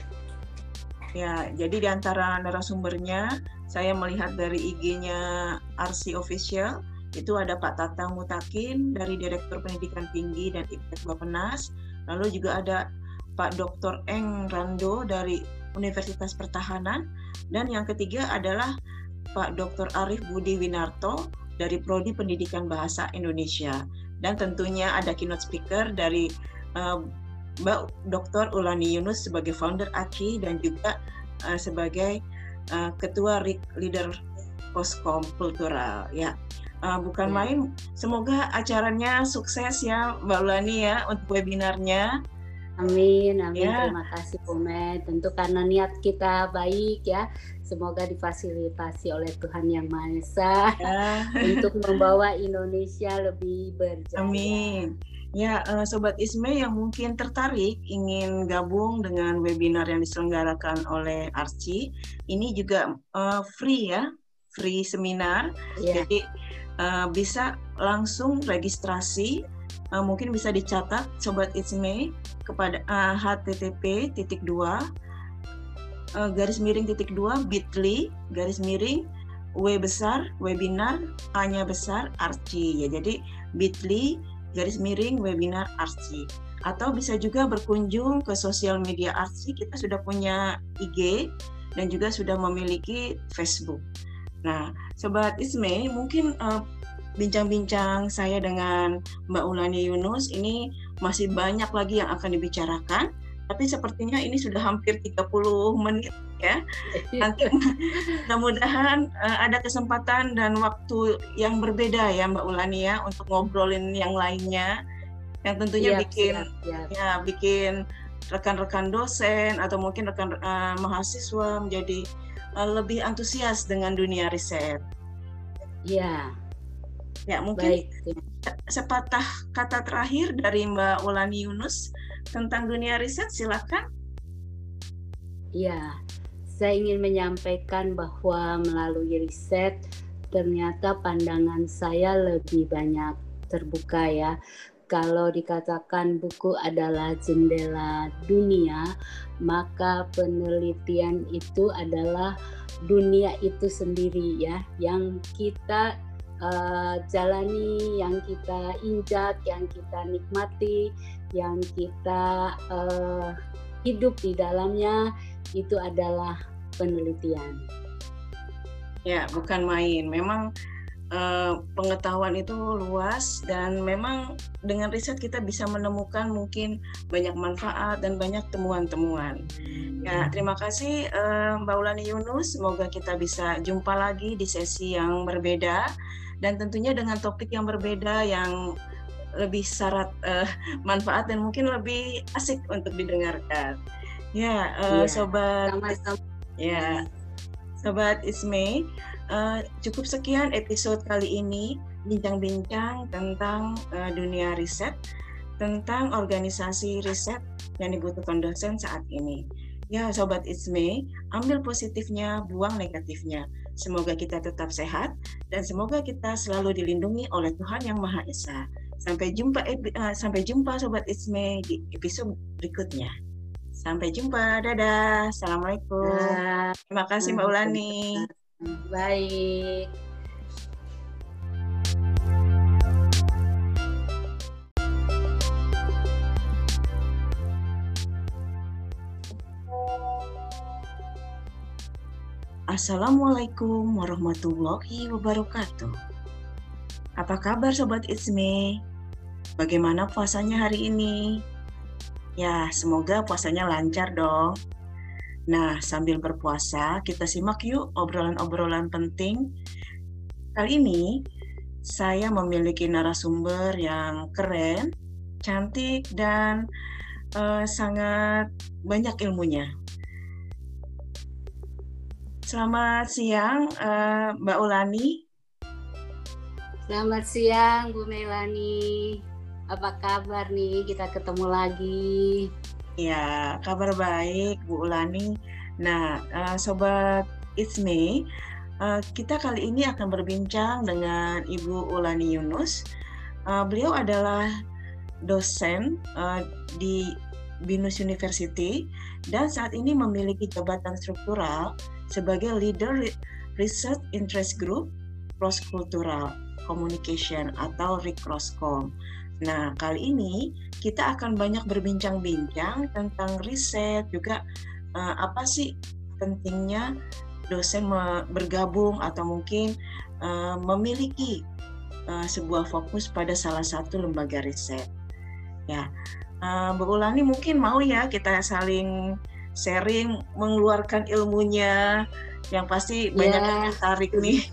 S1: Ya, jadi di antara narasumbernya, saya melihat dari IG-nya Arsi Official, itu ada Pak Tatang Mutakin dari Direktur Pendidikan Tinggi dan Iptek Bapenas, lalu juga ada Pak Dr. Eng Rando dari Universitas Pertahanan, dan yang ketiga adalah Pak Dr. Arif Budi Winarto dari Prodi Pendidikan Bahasa Indonesia. Dan tentunya ada keynote speaker dari uh, Mbak Dr. Ulani Yunus sebagai founder ACI dan juga uh, sebagai uh, ketua leader Poskom Kultural ya uh, bukan ya. main. Semoga acaranya sukses ya Mbak Ulani ya untuk webinarnya.
S3: Amin, amin. Ya. Terima kasih Pome. Tentu karena niat kita baik ya. Semoga difasilitasi oleh Tuhan Yang Maha Esa ya. untuk membawa Indonesia lebih berjaya.
S1: Amin. Ya, uh, Sobat Isme yang mungkin tertarik ingin gabung dengan webinar yang diselenggarakan oleh Arci, ini juga uh, free ya, free seminar. Ya. Jadi uh, bisa langsung registrasi uh, mungkin bisa dicatat sobat It's Me kepada uh, http titik dua uh, garis miring titik dua bit.ly garis miring w besar webinar a nya besar arci ya jadi bit.ly garis miring webinar arci atau bisa juga berkunjung ke sosial media arci kita sudah punya IG dan juga sudah memiliki Facebook. Nah, Sobat Isme, mungkin eh, bincang-bincang saya dengan Mbak Ulani Yunus ini masih banyak lagi yang akan dibicarakan, tapi sepertinya ini sudah hampir 30 menit ya. Nanti mudah-mudahan uh, ada kesempatan dan waktu yang berbeda ya Mbak Ulani ya untuk ngobrolin yang lainnya yang tentunya siap, bikin siap, siap. ya bikin rekan-rekan dosen atau mungkin rekan uh, mahasiswa menjadi uh, lebih antusias dengan dunia riset.
S3: Ya.
S1: Ya, mungkin Baik. sepatah kata terakhir dari Mbak Ulani Yunus tentang dunia riset, silakan.
S3: Ya, saya ingin menyampaikan bahwa melalui riset ternyata pandangan saya lebih banyak terbuka ya. Kalau dikatakan buku adalah jendela dunia, maka penelitian itu adalah dunia itu sendiri ya, yang kita uh, jalani, yang kita injak, yang kita nikmati, yang kita uh, hidup di dalamnya itu adalah penelitian.
S1: Ya, bukan main. Memang uh, pengetahuan itu luas dan memang dengan riset kita bisa menemukan mungkin banyak manfaat dan banyak temuan-temuan. Ya, terima kasih uh, Mbak Ulani Yunus. Semoga kita bisa jumpa lagi di sesi yang berbeda dan tentunya dengan topik yang berbeda yang lebih syarat uh, manfaat dan mungkin lebih asik untuk didengarkan. Ya, uh, ya sobat. Sama-sama. Ya, Sobat Isme, uh, cukup sekian episode kali ini bincang-bincang tentang uh, dunia riset, tentang organisasi riset yang dibutuhkan dosen saat ini. Ya, Sobat Isme, ambil positifnya, buang negatifnya. Semoga kita tetap sehat dan semoga kita selalu dilindungi oleh Tuhan Yang Maha Esa. Sampai jumpa sampai jumpa Sobat Isme di episode berikutnya. Sampai jumpa. Dadah. Assalamualaikum. Dadah. Terima kasih Mbak Ulani.
S3: Baik.
S1: Assalamualaikum warahmatullahi wabarakatuh. Apa kabar Sobat Itsme? Bagaimana puasanya hari ini? Ya, semoga puasanya lancar dong. Nah, sambil berpuasa, kita simak yuk obrolan-obrolan penting. Kali ini, saya memiliki narasumber yang keren, cantik, dan uh, sangat banyak ilmunya. Selamat siang, uh, Mbak Ulani.
S3: Selamat siang, Bu Melani. Apa kabar nih? Kita ketemu lagi.
S1: Ya, kabar baik Bu Ulani. Nah, uh, sobat It's uh, kita kali ini akan berbincang dengan Ibu Ulani Yunus. Uh, beliau adalah dosen uh, di Binus University dan saat ini memiliki jabatan struktural sebagai leader Research Interest Group Cross Cultural Communication atau RICROSCOM. Nah, kali ini kita akan banyak berbincang-bincang tentang riset juga uh, apa sih pentingnya dosen bergabung atau mungkin uh, memiliki uh, sebuah fokus pada salah satu lembaga riset. Ya, uh, Bu Ulani mungkin mau ya kita saling sharing mengeluarkan ilmunya yang pasti banyak yeah. yang tertarik nih.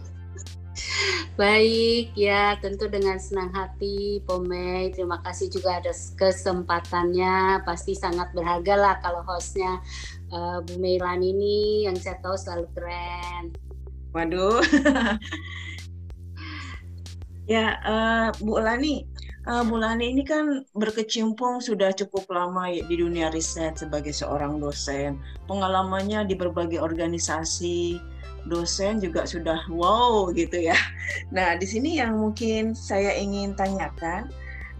S3: Baik, ya tentu dengan senang hati Pomei. Terima kasih juga atas kesempatannya. Pasti sangat berharga lah kalau hostnya uh, Bu Meilan ini yang saya tahu selalu keren.
S1: Waduh. ya, uh, Bu Lani, uh, Bu Lani ini kan berkecimpung sudah cukup lama ya di dunia riset sebagai seorang dosen. Pengalamannya di berbagai organisasi, dosen juga sudah wow gitu ya. Nah, di sini yang mungkin saya ingin tanyakan,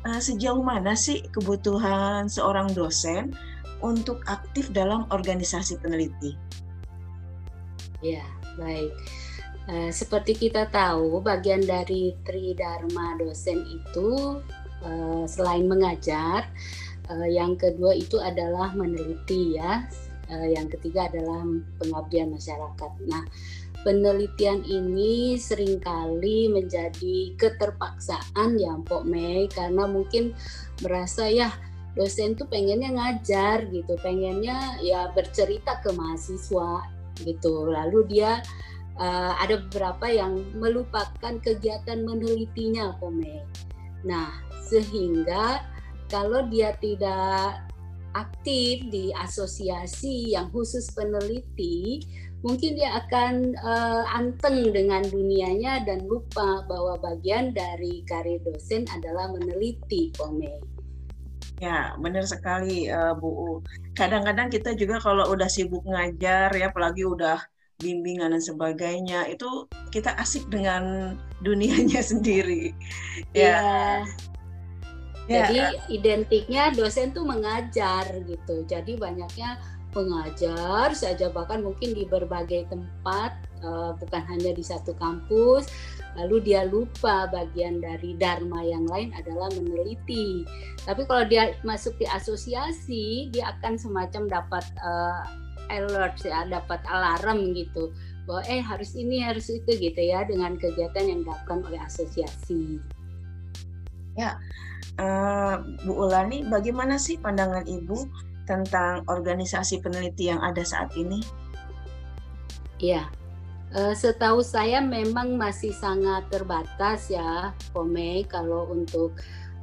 S1: uh, sejauh mana sih kebutuhan seorang dosen untuk aktif dalam organisasi peneliti?
S3: Ya, baik. Uh, seperti kita tahu, bagian dari Tridharma dosen itu uh, selain mengajar, yang kedua itu adalah meneliti ya yang ketiga adalah pengabdian masyarakat. Nah, penelitian ini sering kali menjadi keterpaksaan ya Mpok Mei karena mungkin merasa ya dosen tuh pengennya ngajar gitu, pengennya ya bercerita ke mahasiswa gitu. Lalu dia uh, ada beberapa yang melupakan kegiatan menelitinya Mpok Mei. Nah, sehingga kalau dia tidak aktif di asosiasi yang khusus peneliti, mungkin dia akan uh, anteng dengan dunianya dan lupa bahwa bagian dari karir dosen adalah meneliti, Pome.
S1: Ya, benar sekali uh, Bu. Kadang-kadang kita juga kalau udah sibuk ngajar ya, apalagi udah bimbingan dan sebagainya, itu kita asik dengan dunianya sendiri.
S3: Ya. ya Ya. Jadi identiknya dosen tuh mengajar gitu. Jadi banyaknya pengajar saja bahkan mungkin di berbagai tempat uh, bukan hanya di satu kampus. Lalu dia lupa bagian dari dharma yang lain adalah meneliti. Tapi kalau dia masuk di asosiasi, dia akan semacam dapat uh, alert ya, dapat alarm gitu bahwa eh harus ini harus itu gitu ya dengan kegiatan yang dilakukan oleh asosiasi.
S1: Ya, uh, Bu Ulani, bagaimana sih pandangan Ibu tentang organisasi peneliti yang ada saat ini?
S3: Ya, setahu saya memang masih sangat terbatas ya, Pome, kalau untuk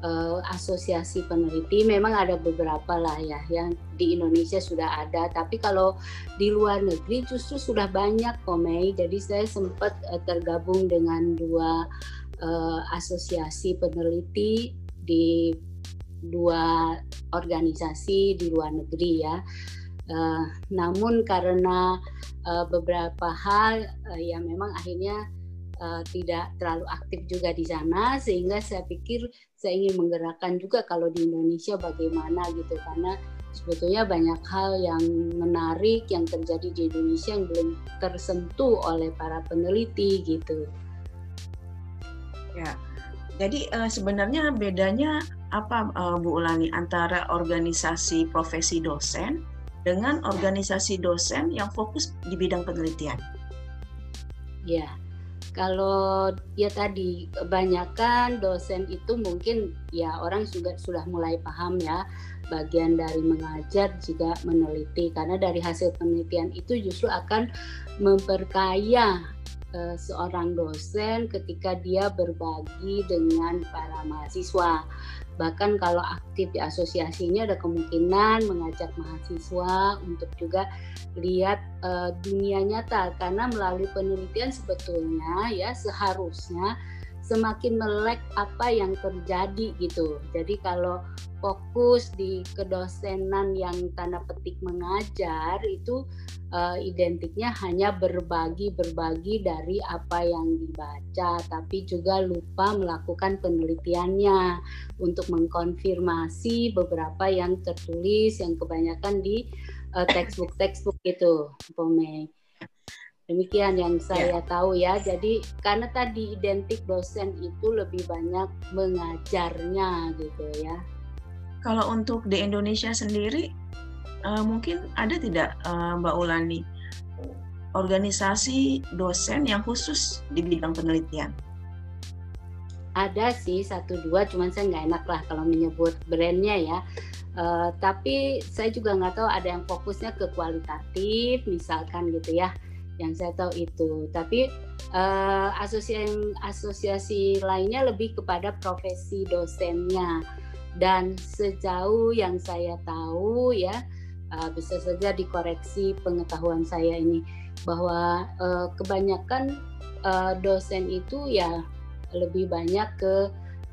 S3: uh, asosiasi peneliti. Memang ada beberapa lah ya yang di Indonesia sudah ada. Tapi kalau di luar negeri justru sudah banyak komei. Jadi saya sempat tergabung dengan dua uh, asosiasi peneliti di dua organisasi di luar negeri ya uh, namun karena uh, beberapa hal uh, yang memang akhirnya uh, tidak terlalu aktif juga di sana sehingga saya pikir saya ingin menggerakkan juga kalau di Indonesia bagaimana gitu karena sebetulnya banyak hal yang menarik yang terjadi di Indonesia yang belum tersentuh oleh para peneliti gitu.
S1: Ya, jadi uh, sebenarnya bedanya apa uh, Bu Ulani antara organisasi profesi dosen dengan organisasi dosen yang fokus di bidang penelitian?
S3: Ya, kalau ya tadi kebanyakan dosen itu mungkin ya orang juga sudah mulai paham ya bagian dari mengajar juga meneliti karena dari hasil penelitian itu justru akan memperkaya uh, seorang dosen ketika dia berbagi dengan para mahasiswa. Bahkan kalau aktif di asosiasinya ada kemungkinan mengajak mahasiswa untuk juga lihat uh, dunia nyata. Karena melalui penelitian sebetulnya ya seharusnya semakin melek apa yang terjadi gitu. Jadi kalau fokus di kedosenan yang tanda petik mengajar itu uh, identiknya hanya berbagi-berbagi dari apa yang dibaca, tapi juga lupa melakukan penelitiannya untuk mengkonfirmasi beberapa yang tertulis yang kebanyakan di uh, textbook-textbook itu, Pome. Demikian yang saya yeah. tahu ya. Jadi karena tadi identik dosen itu lebih banyak mengajarnya gitu ya.
S1: Kalau untuk di Indonesia sendiri, uh, mungkin ada tidak uh, Mbak Ulani organisasi dosen yang khusus di bidang penelitian?
S3: Ada sih satu dua, cuman saya nggak enak lah kalau menyebut brandnya ya. Uh, tapi saya juga nggak tahu ada yang fokusnya ke kualitatif, misalkan gitu ya yang saya tahu itu. Tapi uh, asosiasi asosiasi lainnya lebih kepada profesi dosennya. Dan sejauh yang saya tahu ya uh, bisa saja dikoreksi pengetahuan saya ini bahwa uh, kebanyakan uh, dosen itu ya lebih banyak ke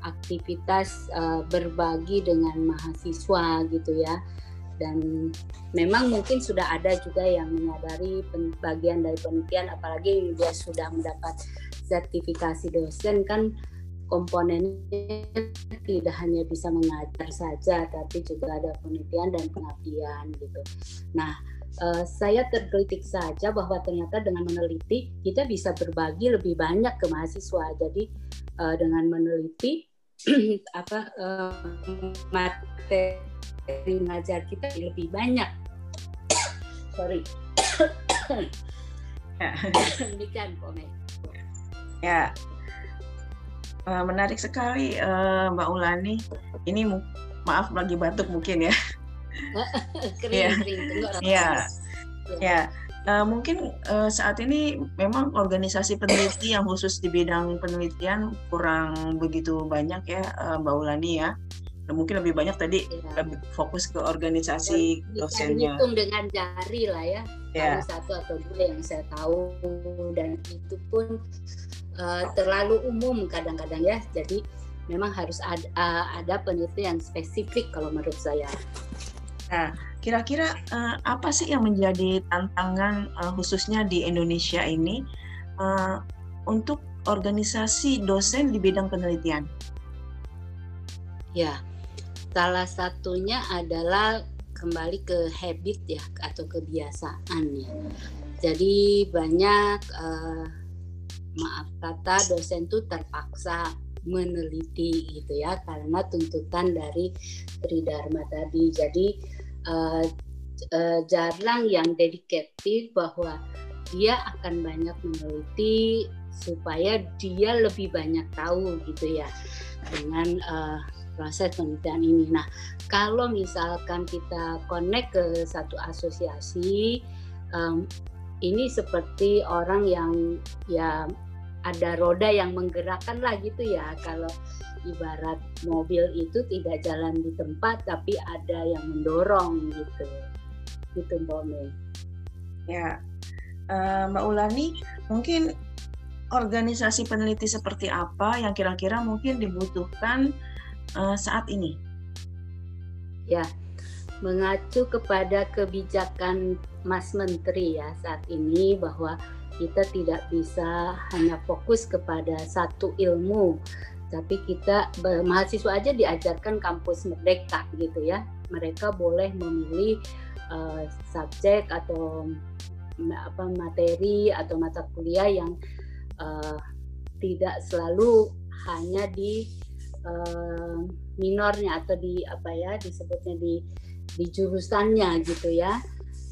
S3: aktivitas uh, berbagi dengan mahasiswa gitu ya dan memang mungkin sudah ada juga yang menyadari bagian dari penelitian apalagi dia sudah mendapat sertifikasi dosen kan komponennya tidak hanya bisa mengajar saja tapi juga ada penelitian dan pengabdian gitu. Nah, uh, saya tergelitik saja bahwa ternyata dengan meneliti kita bisa berbagi lebih banyak ke mahasiswa. Jadi uh, dengan meneliti apa uh, materi dari mengajar kita lebih banyak. Sorry.
S1: Ya. Demikian komen. Ya, uh, menarik sekali uh, Mbak Ulani. Ini maaf lagi batuk mungkin ya.
S3: kering, ya. kering,
S1: ya. ya. Uh, mungkin uh, saat ini memang organisasi peneliti yang khusus di bidang penelitian kurang begitu banyak ya uh, Mbak Ulani ya mungkin lebih banyak tadi ya. lebih fokus ke organisasi ya, dosennya.
S3: Hitung dengan jari lah ya, ya. satu atau dua yang saya tahu dan itu pun uh, terlalu umum kadang-kadang ya. Jadi memang harus ada, uh, ada penelitian spesifik kalau menurut saya.
S1: Nah, kira-kira uh, apa sih yang menjadi tantangan uh, khususnya di Indonesia ini uh, untuk organisasi dosen di bidang penelitian?
S3: Ya, Salah satunya adalah kembali ke habit ya atau kebiasaan ya. Jadi banyak uh, maaf kata dosen tuh terpaksa meneliti gitu ya karena tuntutan dari Tridharma tadi. Jadi uh, uh, jarang yang dedikatif bahwa dia akan banyak meneliti supaya dia lebih banyak tahu gitu ya dengan uh, proses penelitian ini. Nah, kalau misalkan kita connect ke satu asosiasi, um, ini seperti orang yang ya ada roda yang menggerakkan lah gitu ya. Kalau ibarat mobil itu tidak jalan di tempat, tapi ada yang mendorong gitu. Gitu Mbak Mei.
S1: Ya, uh, Mbak Ulani, mungkin organisasi peneliti seperti apa yang kira-kira mungkin dibutuhkan uh, saat ini?
S3: Ya, mengacu kepada kebijakan Mas Menteri ya saat ini bahwa kita tidak bisa hanya fokus kepada satu ilmu, tapi kita mahasiswa aja diajarkan kampus merdeka gitu ya. Mereka boleh memilih uh, subjek atau apa materi atau mata kuliah yang uh, tidak selalu hanya di uh, minornya atau di apa ya disebutnya di di jurusannya gitu ya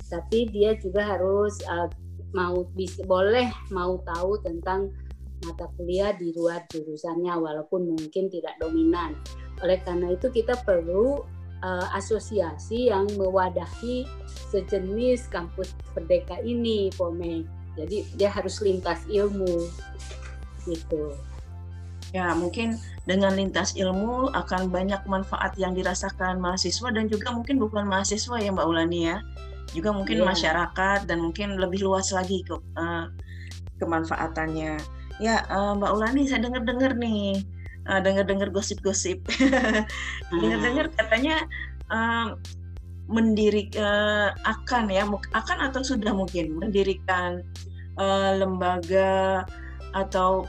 S3: tapi dia juga harus uh, mau bisa boleh mau tahu tentang mata kuliah di luar jurusannya walaupun mungkin tidak dominan oleh karena itu kita perlu uh, asosiasi yang mewadahi sejenis kampus Merdeka ini, Pome. Jadi dia harus lintas ilmu gitu.
S1: Ya, mungkin dengan lintas ilmu akan banyak manfaat yang dirasakan mahasiswa dan juga mungkin bukan mahasiswa ya Mbak Ulani ya. Juga mungkin yeah. masyarakat dan mungkin lebih luas lagi ke uh, kemanfaatannya. Ya, uh, Mbak Ulani saya dengar-dengar nih, uh, dengar-dengar gosip-gosip. dengar-dengar katanya uh, mendirik uh, akan ya akan atau sudah mungkin mendirikan uh, lembaga atau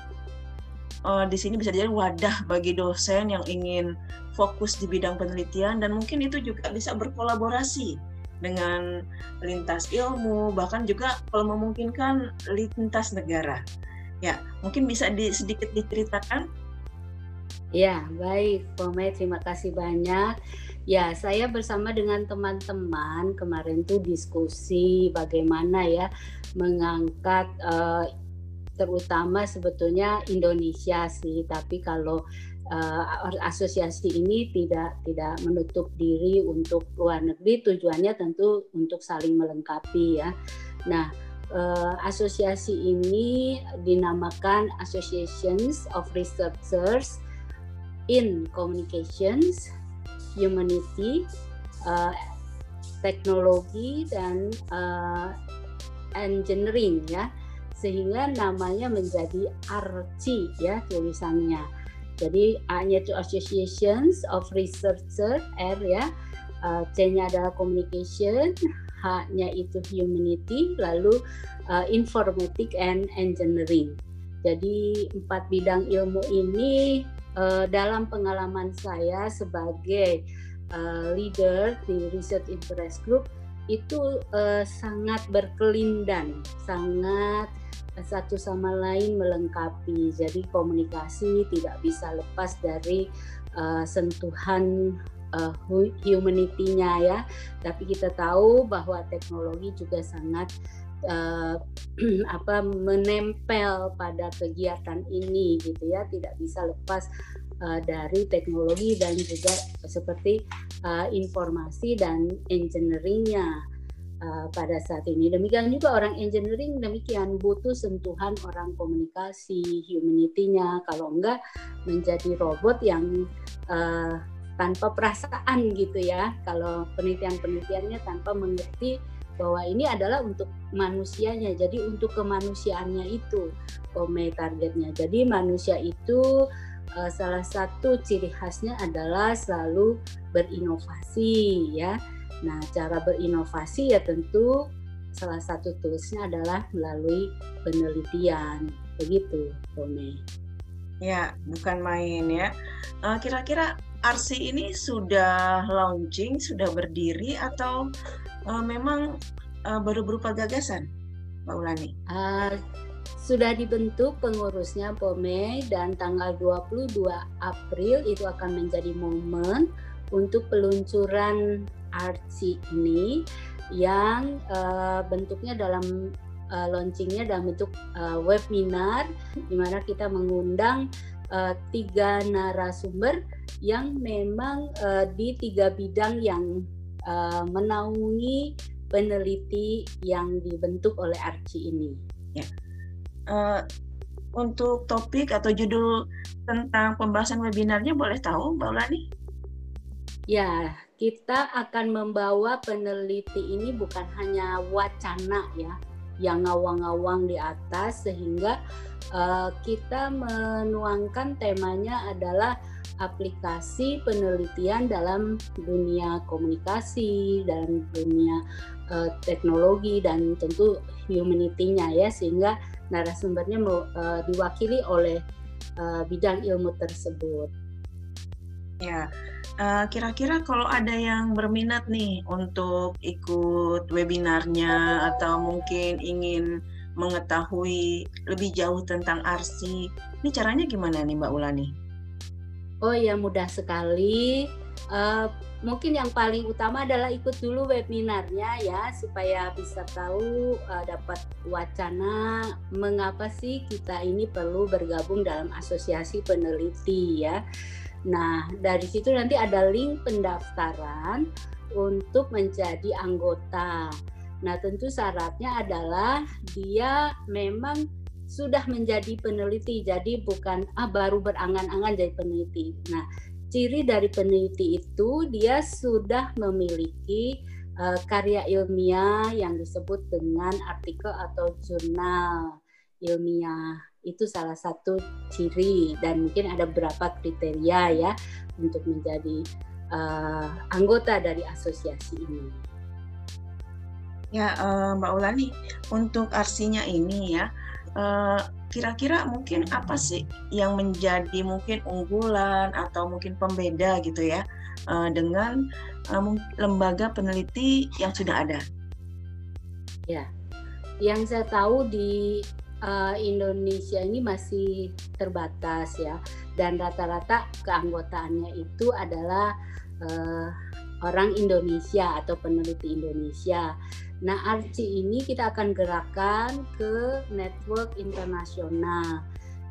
S1: uh, di sini bisa jadi wadah bagi dosen yang ingin fokus di bidang penelitian dan mungkin itu juga bisa berkolaborasi dengan lintas ilmu bahkan juga kalau memungkinkan lintas negara ya mungkin bisa di, sedikit diceritakan
S3: Ya, baik, Pome, terima kasih banyak. Ya, saya bersama dengan teman-teman kemarin tuh diskusi bagaimana ya mengangkat uh, terutama sebetulnya Indonesia sih, tapi kalau uh, asosiasi ini tidak tidak menutup diri untuk luar negeri, tujuannya tentu untuk saling melengkapi ya. Nah, uh, asosiasi ini dinamakan Associations of Researchers in Communications humanity, uh, teknologi dan uh, engineering ya sehingga namanya menjadi ARCI ya tulisannya. Jadi A-nya itu Associations of Researcher R ya, uh, C-nya adalah Communication, H-nya itu Humanity, lalu uh, Informatic and Engineering. Jadi empat bidang ilmu ini uh, dalam pengalaman saya sebagai uh, leader di Research Interest Group itu uh, sangat berkelindan, sangat satu sama lain melengkapi. Jadi komunikasi tidak bisa lepas dari uh, sentuhan uh, humanity-nya ya. Tapi kita tahu bahwa teknologi juga sangat uh, apa menempel pada kegiatan ini gitu ya tidak bisa lepas uh, dari teknologi dan juga seperti uh, informasi dan engineeringnya uh, pada saat ini. Demikian juga orang engineering demikian butuh sentuhan orang komunikasi humanity-nya. Kalau enggak menjadi robot yang uh, tanpa perasaan gitu ya. Kalau penelitian-penelitiannya tanpa mengerti bahwa ini adalah untuk manusianya. Jadi untuk kemanusiaannya itu Ome targetnya. Jadi manusia itu uh, salah satu ciri khasnya adalah selalu berinovasi ya nah cara berinovasi ya tentu salah satu toolsnya adalah melalui penelitian. Begitu Ome
S1: ya bukan main ya. Uh, kira-kira RC ini sudah launching sudah berdiri atau uh, memang uh, baru berupa gagasan, Mbak Ulani? Uh,
S3: sudah dibentuk pengurusnya POME dan tanggal 22 April itu akan menjadi momen untuk peluncuran RC ini yang uh, bentuknya dalam uh, launchingnya dalam bentuk uh, webinar di mana kita mengundang uh, tiga narasumber yang memang uh, di tiga bidang yang uh, menaungi peneliti yang dibentuk oleh Arci ini.
S1: Ya. Uh, untuk topik atau judul tentang pembahasan webinarnya boleh tahu Mbak Ulani?
S3: Ya, kita akan membawa peneliti ini bukan hanya wacana ya, yang ngawang-ngawang di atas sehingga uh, kita menuangkan temanya adalah aplikasi penelitian dalam dunia komunikasi, dalam dunia uh, teknologi dan tentu humanity-nya ya sehingga narasumbernya uh, diwakili oleh uh, bidang ilmu tersebut.
S1: Ya, kira-kira uh, kalau ada yang berminat nih untuk ikut webinarnya atau mungkin ingin mengetahui lebih jauh tentang arsi, ini caranya gimana nih Mbak Ulani?
S3: Oh ya mudah sekali. Uh, mungkin yang paling utama adalah ikut dulu webinarnya ya supaya bisa tahu uh, dapat wacana mengapa sih kita ini perlu bergabung dalam asosiasi peneliti ya. Nah, dari situ nanti ada link pendaftaran untuk menjadi anggota. Nah, tentu syaratnya adalah dia memang sudah menjadi peneliti, jadi bukan ah baru berangan-angan jadi peneliti. Nah, ciri dari peneliti itu dia sudah memiliki uh, karya ilmiah yang disebut dengan artikel atau jurnal ilmiah itu salah satu ciri dan mungkin ada beberapa kriteria ya untuk menjadi uh, anggota dari asosiasi ini.
S1: Ya, uh, Mbak Ulani, untuk arsinya ini ya, uh, kira-kira mungkin apa sih yang menjadi mungkin unggulan atau mungkin pembeda gitu ya uh, dengan uh, lembaga peneliti yang sudah ada?
S3: Ya, yang saya tahu di uh, Indonesia ini masih terbatas ya, dan rata-rata keanggotaannya itu adalah uh, orang Indonesia atau peneliti Indonesia. Nah, Arci ini kita akan gerakan ke network internasional.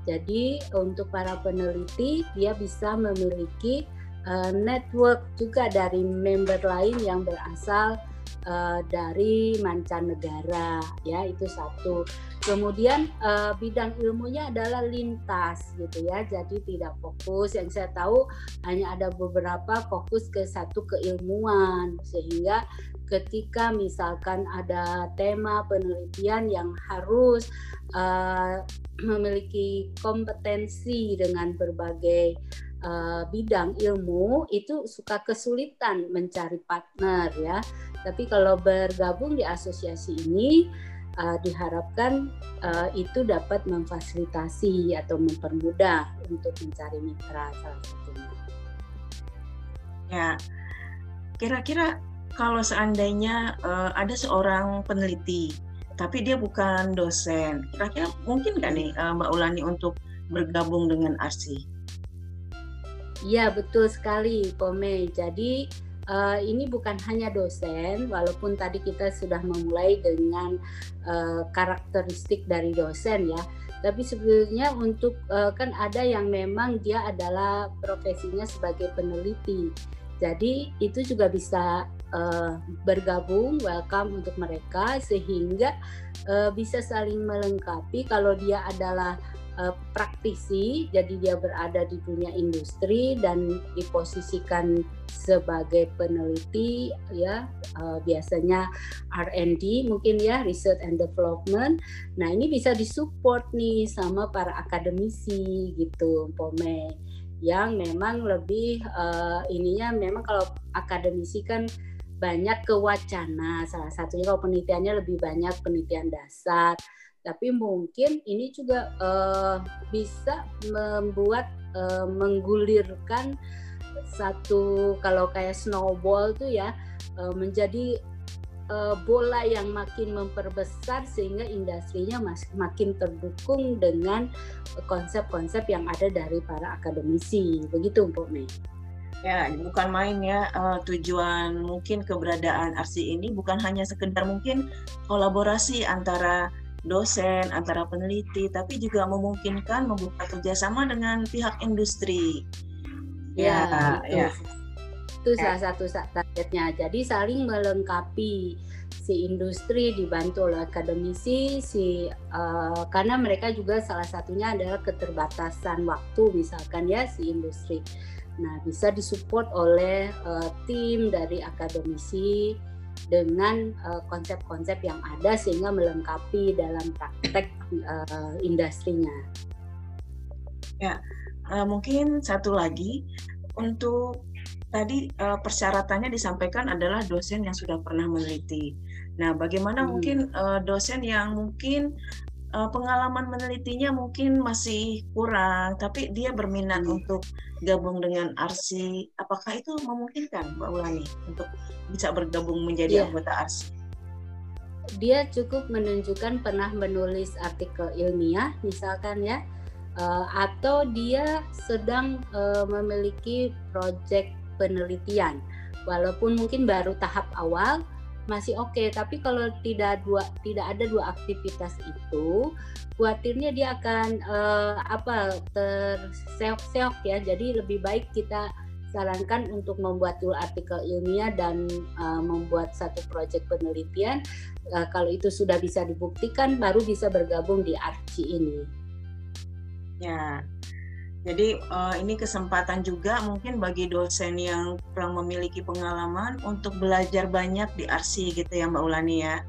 S3: Jadi untuk para peneliti dia bisa memiliki uh, network juga dari member lain yang berasal uh, dari mancanegara ya itu satu. Kemudian uh, bidang ilmunya adalah lintas gitu ya. Jadi tidak fokus yang saya tahu hanya ada beberapa fokus ke satu keilmuan sehingga ketika misalkan ada tema penelitian yang harus uh, memiliki kompetensi dengan berbagai uh, bidang ilmu itu suka kesulitan mencari partner ya. Tapi kalau bergabung di asosiasi ini uh, diharapkan uh, itu dapat memfasilitasi atau mempermudah untuk mencari mitra salah satunya.
S1: Ya, kira-kira kalau seandainya uh, ada seorang peneliti, tapi dia bukan dosen, kira-kira mungkin nggak nih uh, Mbak Ulani untuk bergabung dengan ARSI?
S3: Iya betul sekali, Pome. Jadi uh, ini bukan hanya dosen, walaupun tadi kita sudah memulai dengan uh, karakteristik dari dosen ya. Tapi sebenarnya untuk uh, kan ada yang memang dia adalah profesinya sebagai peneliti. Jadi itu juga bisa uh, bergabung, welcome untuk mereka sehingga uh, bisa saling melengkapi. Kalau dia adalah uh, praktisi, jadi dia berada di dunia industri dan diposisikan sebagai peneliti, ya uh, biasanya R&D mungkin ya research and development. Nah ini bisa disupport nih sama para akademisi gitu, Pome yang memang lebih uh, ininya memang kalau akademisi kan banyak ke wacana salah satunya kalau penelitiannya lebih banyak penelitian dasar tapi mungkin ini juga uh, bisa membuat uh, menggulirkan satu kalau kayak snowball tuh ya uh, menjadi uh, bola yang makin memperbesar sehingga industrinya mas, makin terdukung dengan konsep-konsep yang ada dari para akademisi begitu Mbak Mei.
S1: Ya, bukan main ya. Uh, tujuan mungkin keberadaan RC ini bukan hanya sekedar mungkin kolaborasi antara dosen, antara peneliti, tapi juga memungkinkan membuka kerjasama dengan pihak industri.
S3: Ya, ya. Itu. ya. Itu salah satu targetnya. Jadi saling melengkapi si industri dibantu oleh akademisi si uh, karena mereka juga salah satunya adalah keterbatasan waktu misalkan ya si industri. Nah, bisa disupport oleh uh, tim dari akademisi dengan uh, konsep-konsep yang ada sehingga melengkapi dalam praktek uh, industrinya.
S1: Ya, uh, mungkin satu lagi untuk tadi uh, persyaratannya disampaikan adalah dosen yang sudah pernah meneliti. Nah, bagaimana hmm. mungkin uh, dosen yang mungkin uh, pengalaman menelitinya mungkin masih kurang, tapi dia berminat hmm. untuk gabung dengan ARSI. Apakah itu memungkinkan, Mbak Ulani, untuk bisa bergabung menjadi yeah. anggota ARSI?
S3: Dia cukup menunjukkan pernah menulis artikel ilmiah, misalkan ya, uh, atau dia sedang uh, memiliki proyek penelitian, walaupun mungkin baru tahap awal masih oke. Okay. tapi kalau tidak dua tidak ada dua aktivitas itu khawatirnya dia akan uh, apa terseok-seok ya. Jadi lebih baik kita sarankan untuk membuat dulu artikel ilmiah dan uh, membuat satu proyek penelitian. Uh, kalau itu sudah bisa dibuktikan baru bisa bergabung di ARCI ini.
S1: Ya jadi uh, ini kesempatan juga mungkin bagi dosen yang kurang memiliki pengalaman untuk belajar banyak di arsi gitu ya Mbak Ulani ya.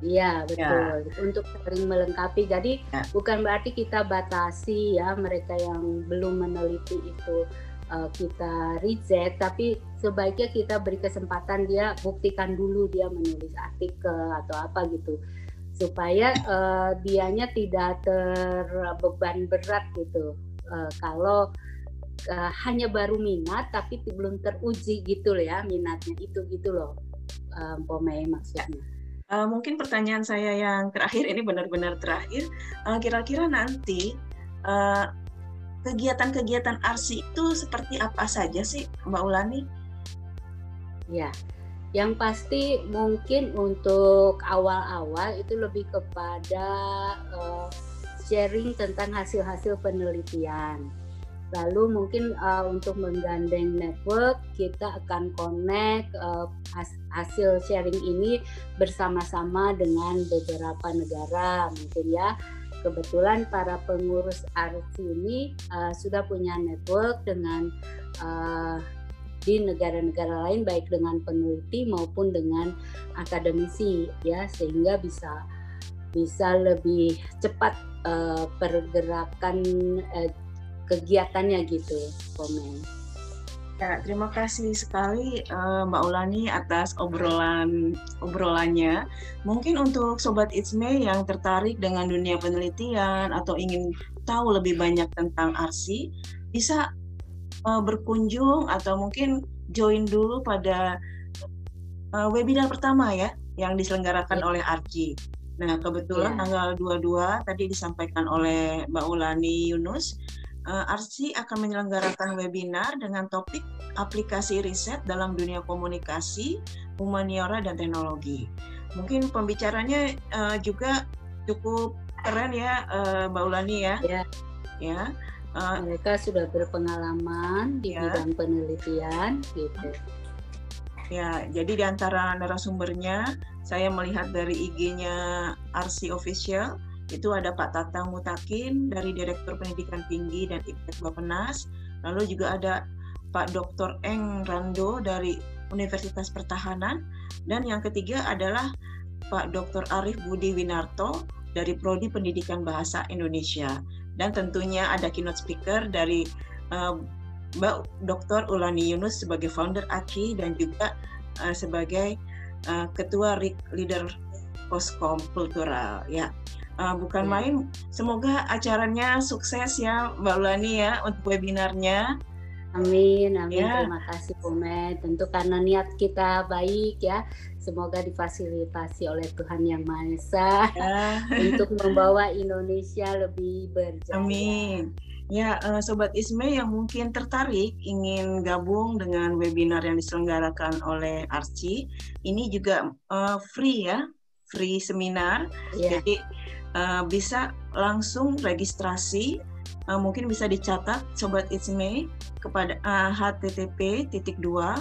S3: Iya betul ya. untuk sering melengkapi. Jadi ya. bukan berarti kita batasi ya mereka yang belum meneliti itu uh, kita reject, tapi sebaiknya kita beri kesempatan dia buktikan dulu dia menulis artikel atau apa gitu supaya uh, dianya tidak terbeban berat gitu uh, kalau uh, hanya baru minat tapi belum teruji gitu loh ya minatnya itu gitu loh um, Pomei maksudnya.
S1: Uh, mungkin pertanyaan saya yang terakhir ini benar-benar terakhir. Kira-kira uh, nanti uh, kegiatan-kegiatan arsi itu seperti apa saja sih Mbak Ulani?
S3: Ya, yang pasti mungkin untuk awal-awal itu lebih kepada uh, sharing tentang hasil-hasil penelitian. Lalu mungkin uh, untuk menggandeng network kita akan connect uh, hasil sharing ini bersama-sama dengan beberapa negara mungkin ya. Kebetulan para pengurus RC ini uh, sudah punya network dengan uh, di negara-negara lain baik dengan peneliti maupun dengan akademisi ya sehingga bisa bisa lebih cepat uh, pergerakan uh, kegiatannya gitu komen.
S1: Ya, terima kasih sekali uh, Mbak Ulani atas obrolan obrolannya. Mungkin untuk sobat Itsme yang tertarik dengan dunia penelitian atau ingin tahu lebih banyak tentang ARSI, bisa uh, berkunjung atau mungkin join dulu pada uh, webinar pertama ya yang diselenggarakan ya. oleh ARCI. Nah, kebetulan ya. tanggal 22 tadi disampaikan oleh Mbak Ulani Yunus, uh, ARSI akan menyelenggarakan webinar dengan topik aplikasi riset dalam dunia komunikasi, humaniora, dan teknologi. Mungkin pembicaranya uh, juga cukup keren ya, uh, Mbak Ulani ya.
S3: Ya.
S1: Ya.
S3: Uh, Mereka sudah berpengalaman di ya. bidang penelitian, gitu.
S1: Ya, jadi di antara narasumbernya saya melihat dari IG-nya RC Official itu ada Pak Tatang Mutakin dari Direktur Pendidikan Tinggi dan Iptek Bapenas, lalu juga ada Pak Dr. Eng Rando dari Universitas Pertahanan, dan yang ketiga adalah Pak Dr. Arif Budi Winarto dari Prodi Pendidikan Bahasa Indonesia. Dan tentunya ada keynote speaker dari uh, Mbak Dr. Ulani Yunus sebagai founder AKI dan juga uh, sebagai uh, ketua leader Poskom Kultural ya. Uh, bukan ya. main. Semoga acaranya sukses ya Mbak Ulani ya untuk webinarnya.
S3: Amin, amin. Ya. Terima kasih Pumet. Tentu karena niat kita baik ya. Semoga difasilitasi oleh Tuhan Yang Maha Esa ya. untuk membawa Indonesia lebih berjaya.
S1: Amin. Ya, uh, Sobat Isme yang mungkin tertarik ingin gabung dengan webinar yang diselenggarakan oleh Arci, ini juga uh, free ya, free seminar. Yeah. Jadi uh, bisa langsung registrasi uh, mungkin bisa dicatat sobat It's Me kepada uh, http titik dua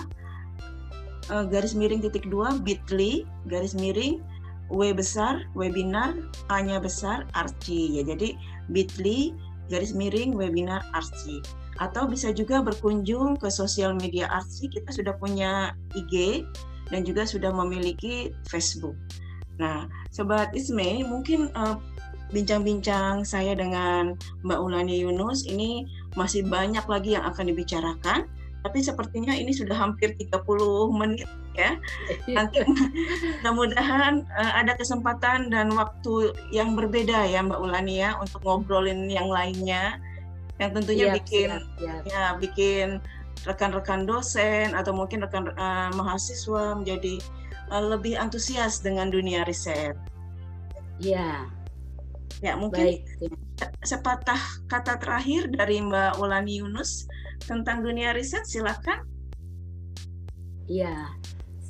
S1: uh, garis miring titik dua bit.ly garis miring W besar webinar A-nya besar arci ya jadi bit.ly garis miring webinar arci atau bisa juga berkunjung ke sosial media arci kita sudah punya IG dan juga sudah memiliki Facebook. Nah, sobat Isme mungkin uh, bincang-bincang saya dengan Mbak Ulani Yunus ini masih banyak lagi yang akan dibicarakan. Tapi sepertinya ini sudah hampir 30 menit ya. Nanti mudah-mudahan uh, ada kesempatan dan waktu yang berbeda ya Mbak Ulani ya untuk ngobrolin yang lainnya yang tentunya siap, bikin siap, siap. ya bikin rekan-rekan dosen atau mungkin rekan uh, mahasiswa menjadi uh, lebih antusias dengan dunia riset.
S3: Iya.
S1: Ya, mungkin Baik. sepatah kata terakhir dari Mbak Ulani Yunus tentang dunia riset, silakan.
S3: Iya,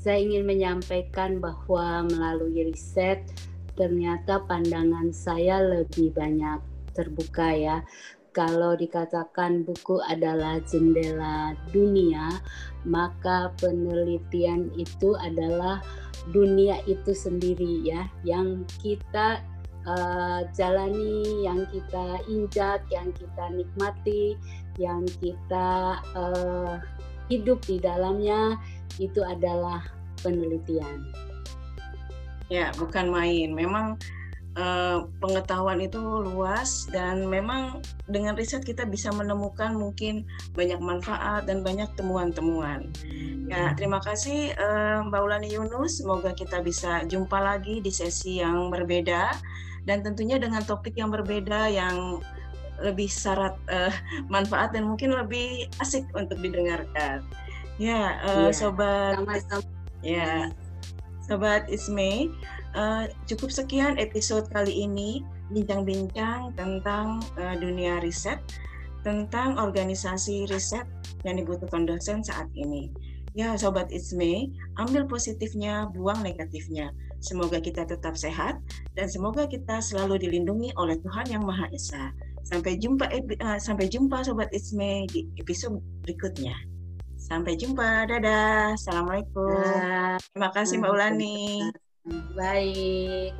S3: saya ingin menyampaikan bahwa melalui riset ternyata pandangan saya lebih banyak terbuka ya. Kalau dikatakan buku adalah jendela dunia, maka penelitian itu adalah dunia itu sendiri ya, yang kita uh, jalani, yang kita injak, yang kita nikmati, yang kita uh, hidup di dalamnya itu adalah penelitian.
S1: Ya, bukan main. Memang uh, pengetahuan itu luas dan memang dengan riset kita bisa menemukan mungkin banyak manfaat dan banyak temuan-temuan. Ya, terima kasih uh, Mbak Ulani Yunus. Semoga kita bisa jumpa lagi di sesi yang berbeda dan tentunya dengan topik yang berbeda yang lebih syarat uh, manfaat dan mungkin lebih asik untuk didengarkan. Ya, uh, yeah. sobat, Sama-sama. Ya, sobat Isme, uh, cukup sekian episode kali ini bincang-bincang tentang uh, dunia riset, tentang organisasi riset yang dibutuhkan dosen saat ini. Ya, sobat Isme, ambil positifnya, buang negatifnya. Semoga kita tetap sehat dan semoga kita selalu dilindungi oleh Tuhan yang Maha Esa. Sampai jumpa uh, sampai jumpa sobat Isme di episode berikutnya. Sampai jumpa. Dadah. Assalamualaikum. Terima kasih Mbak Ulani.
S3: Baik.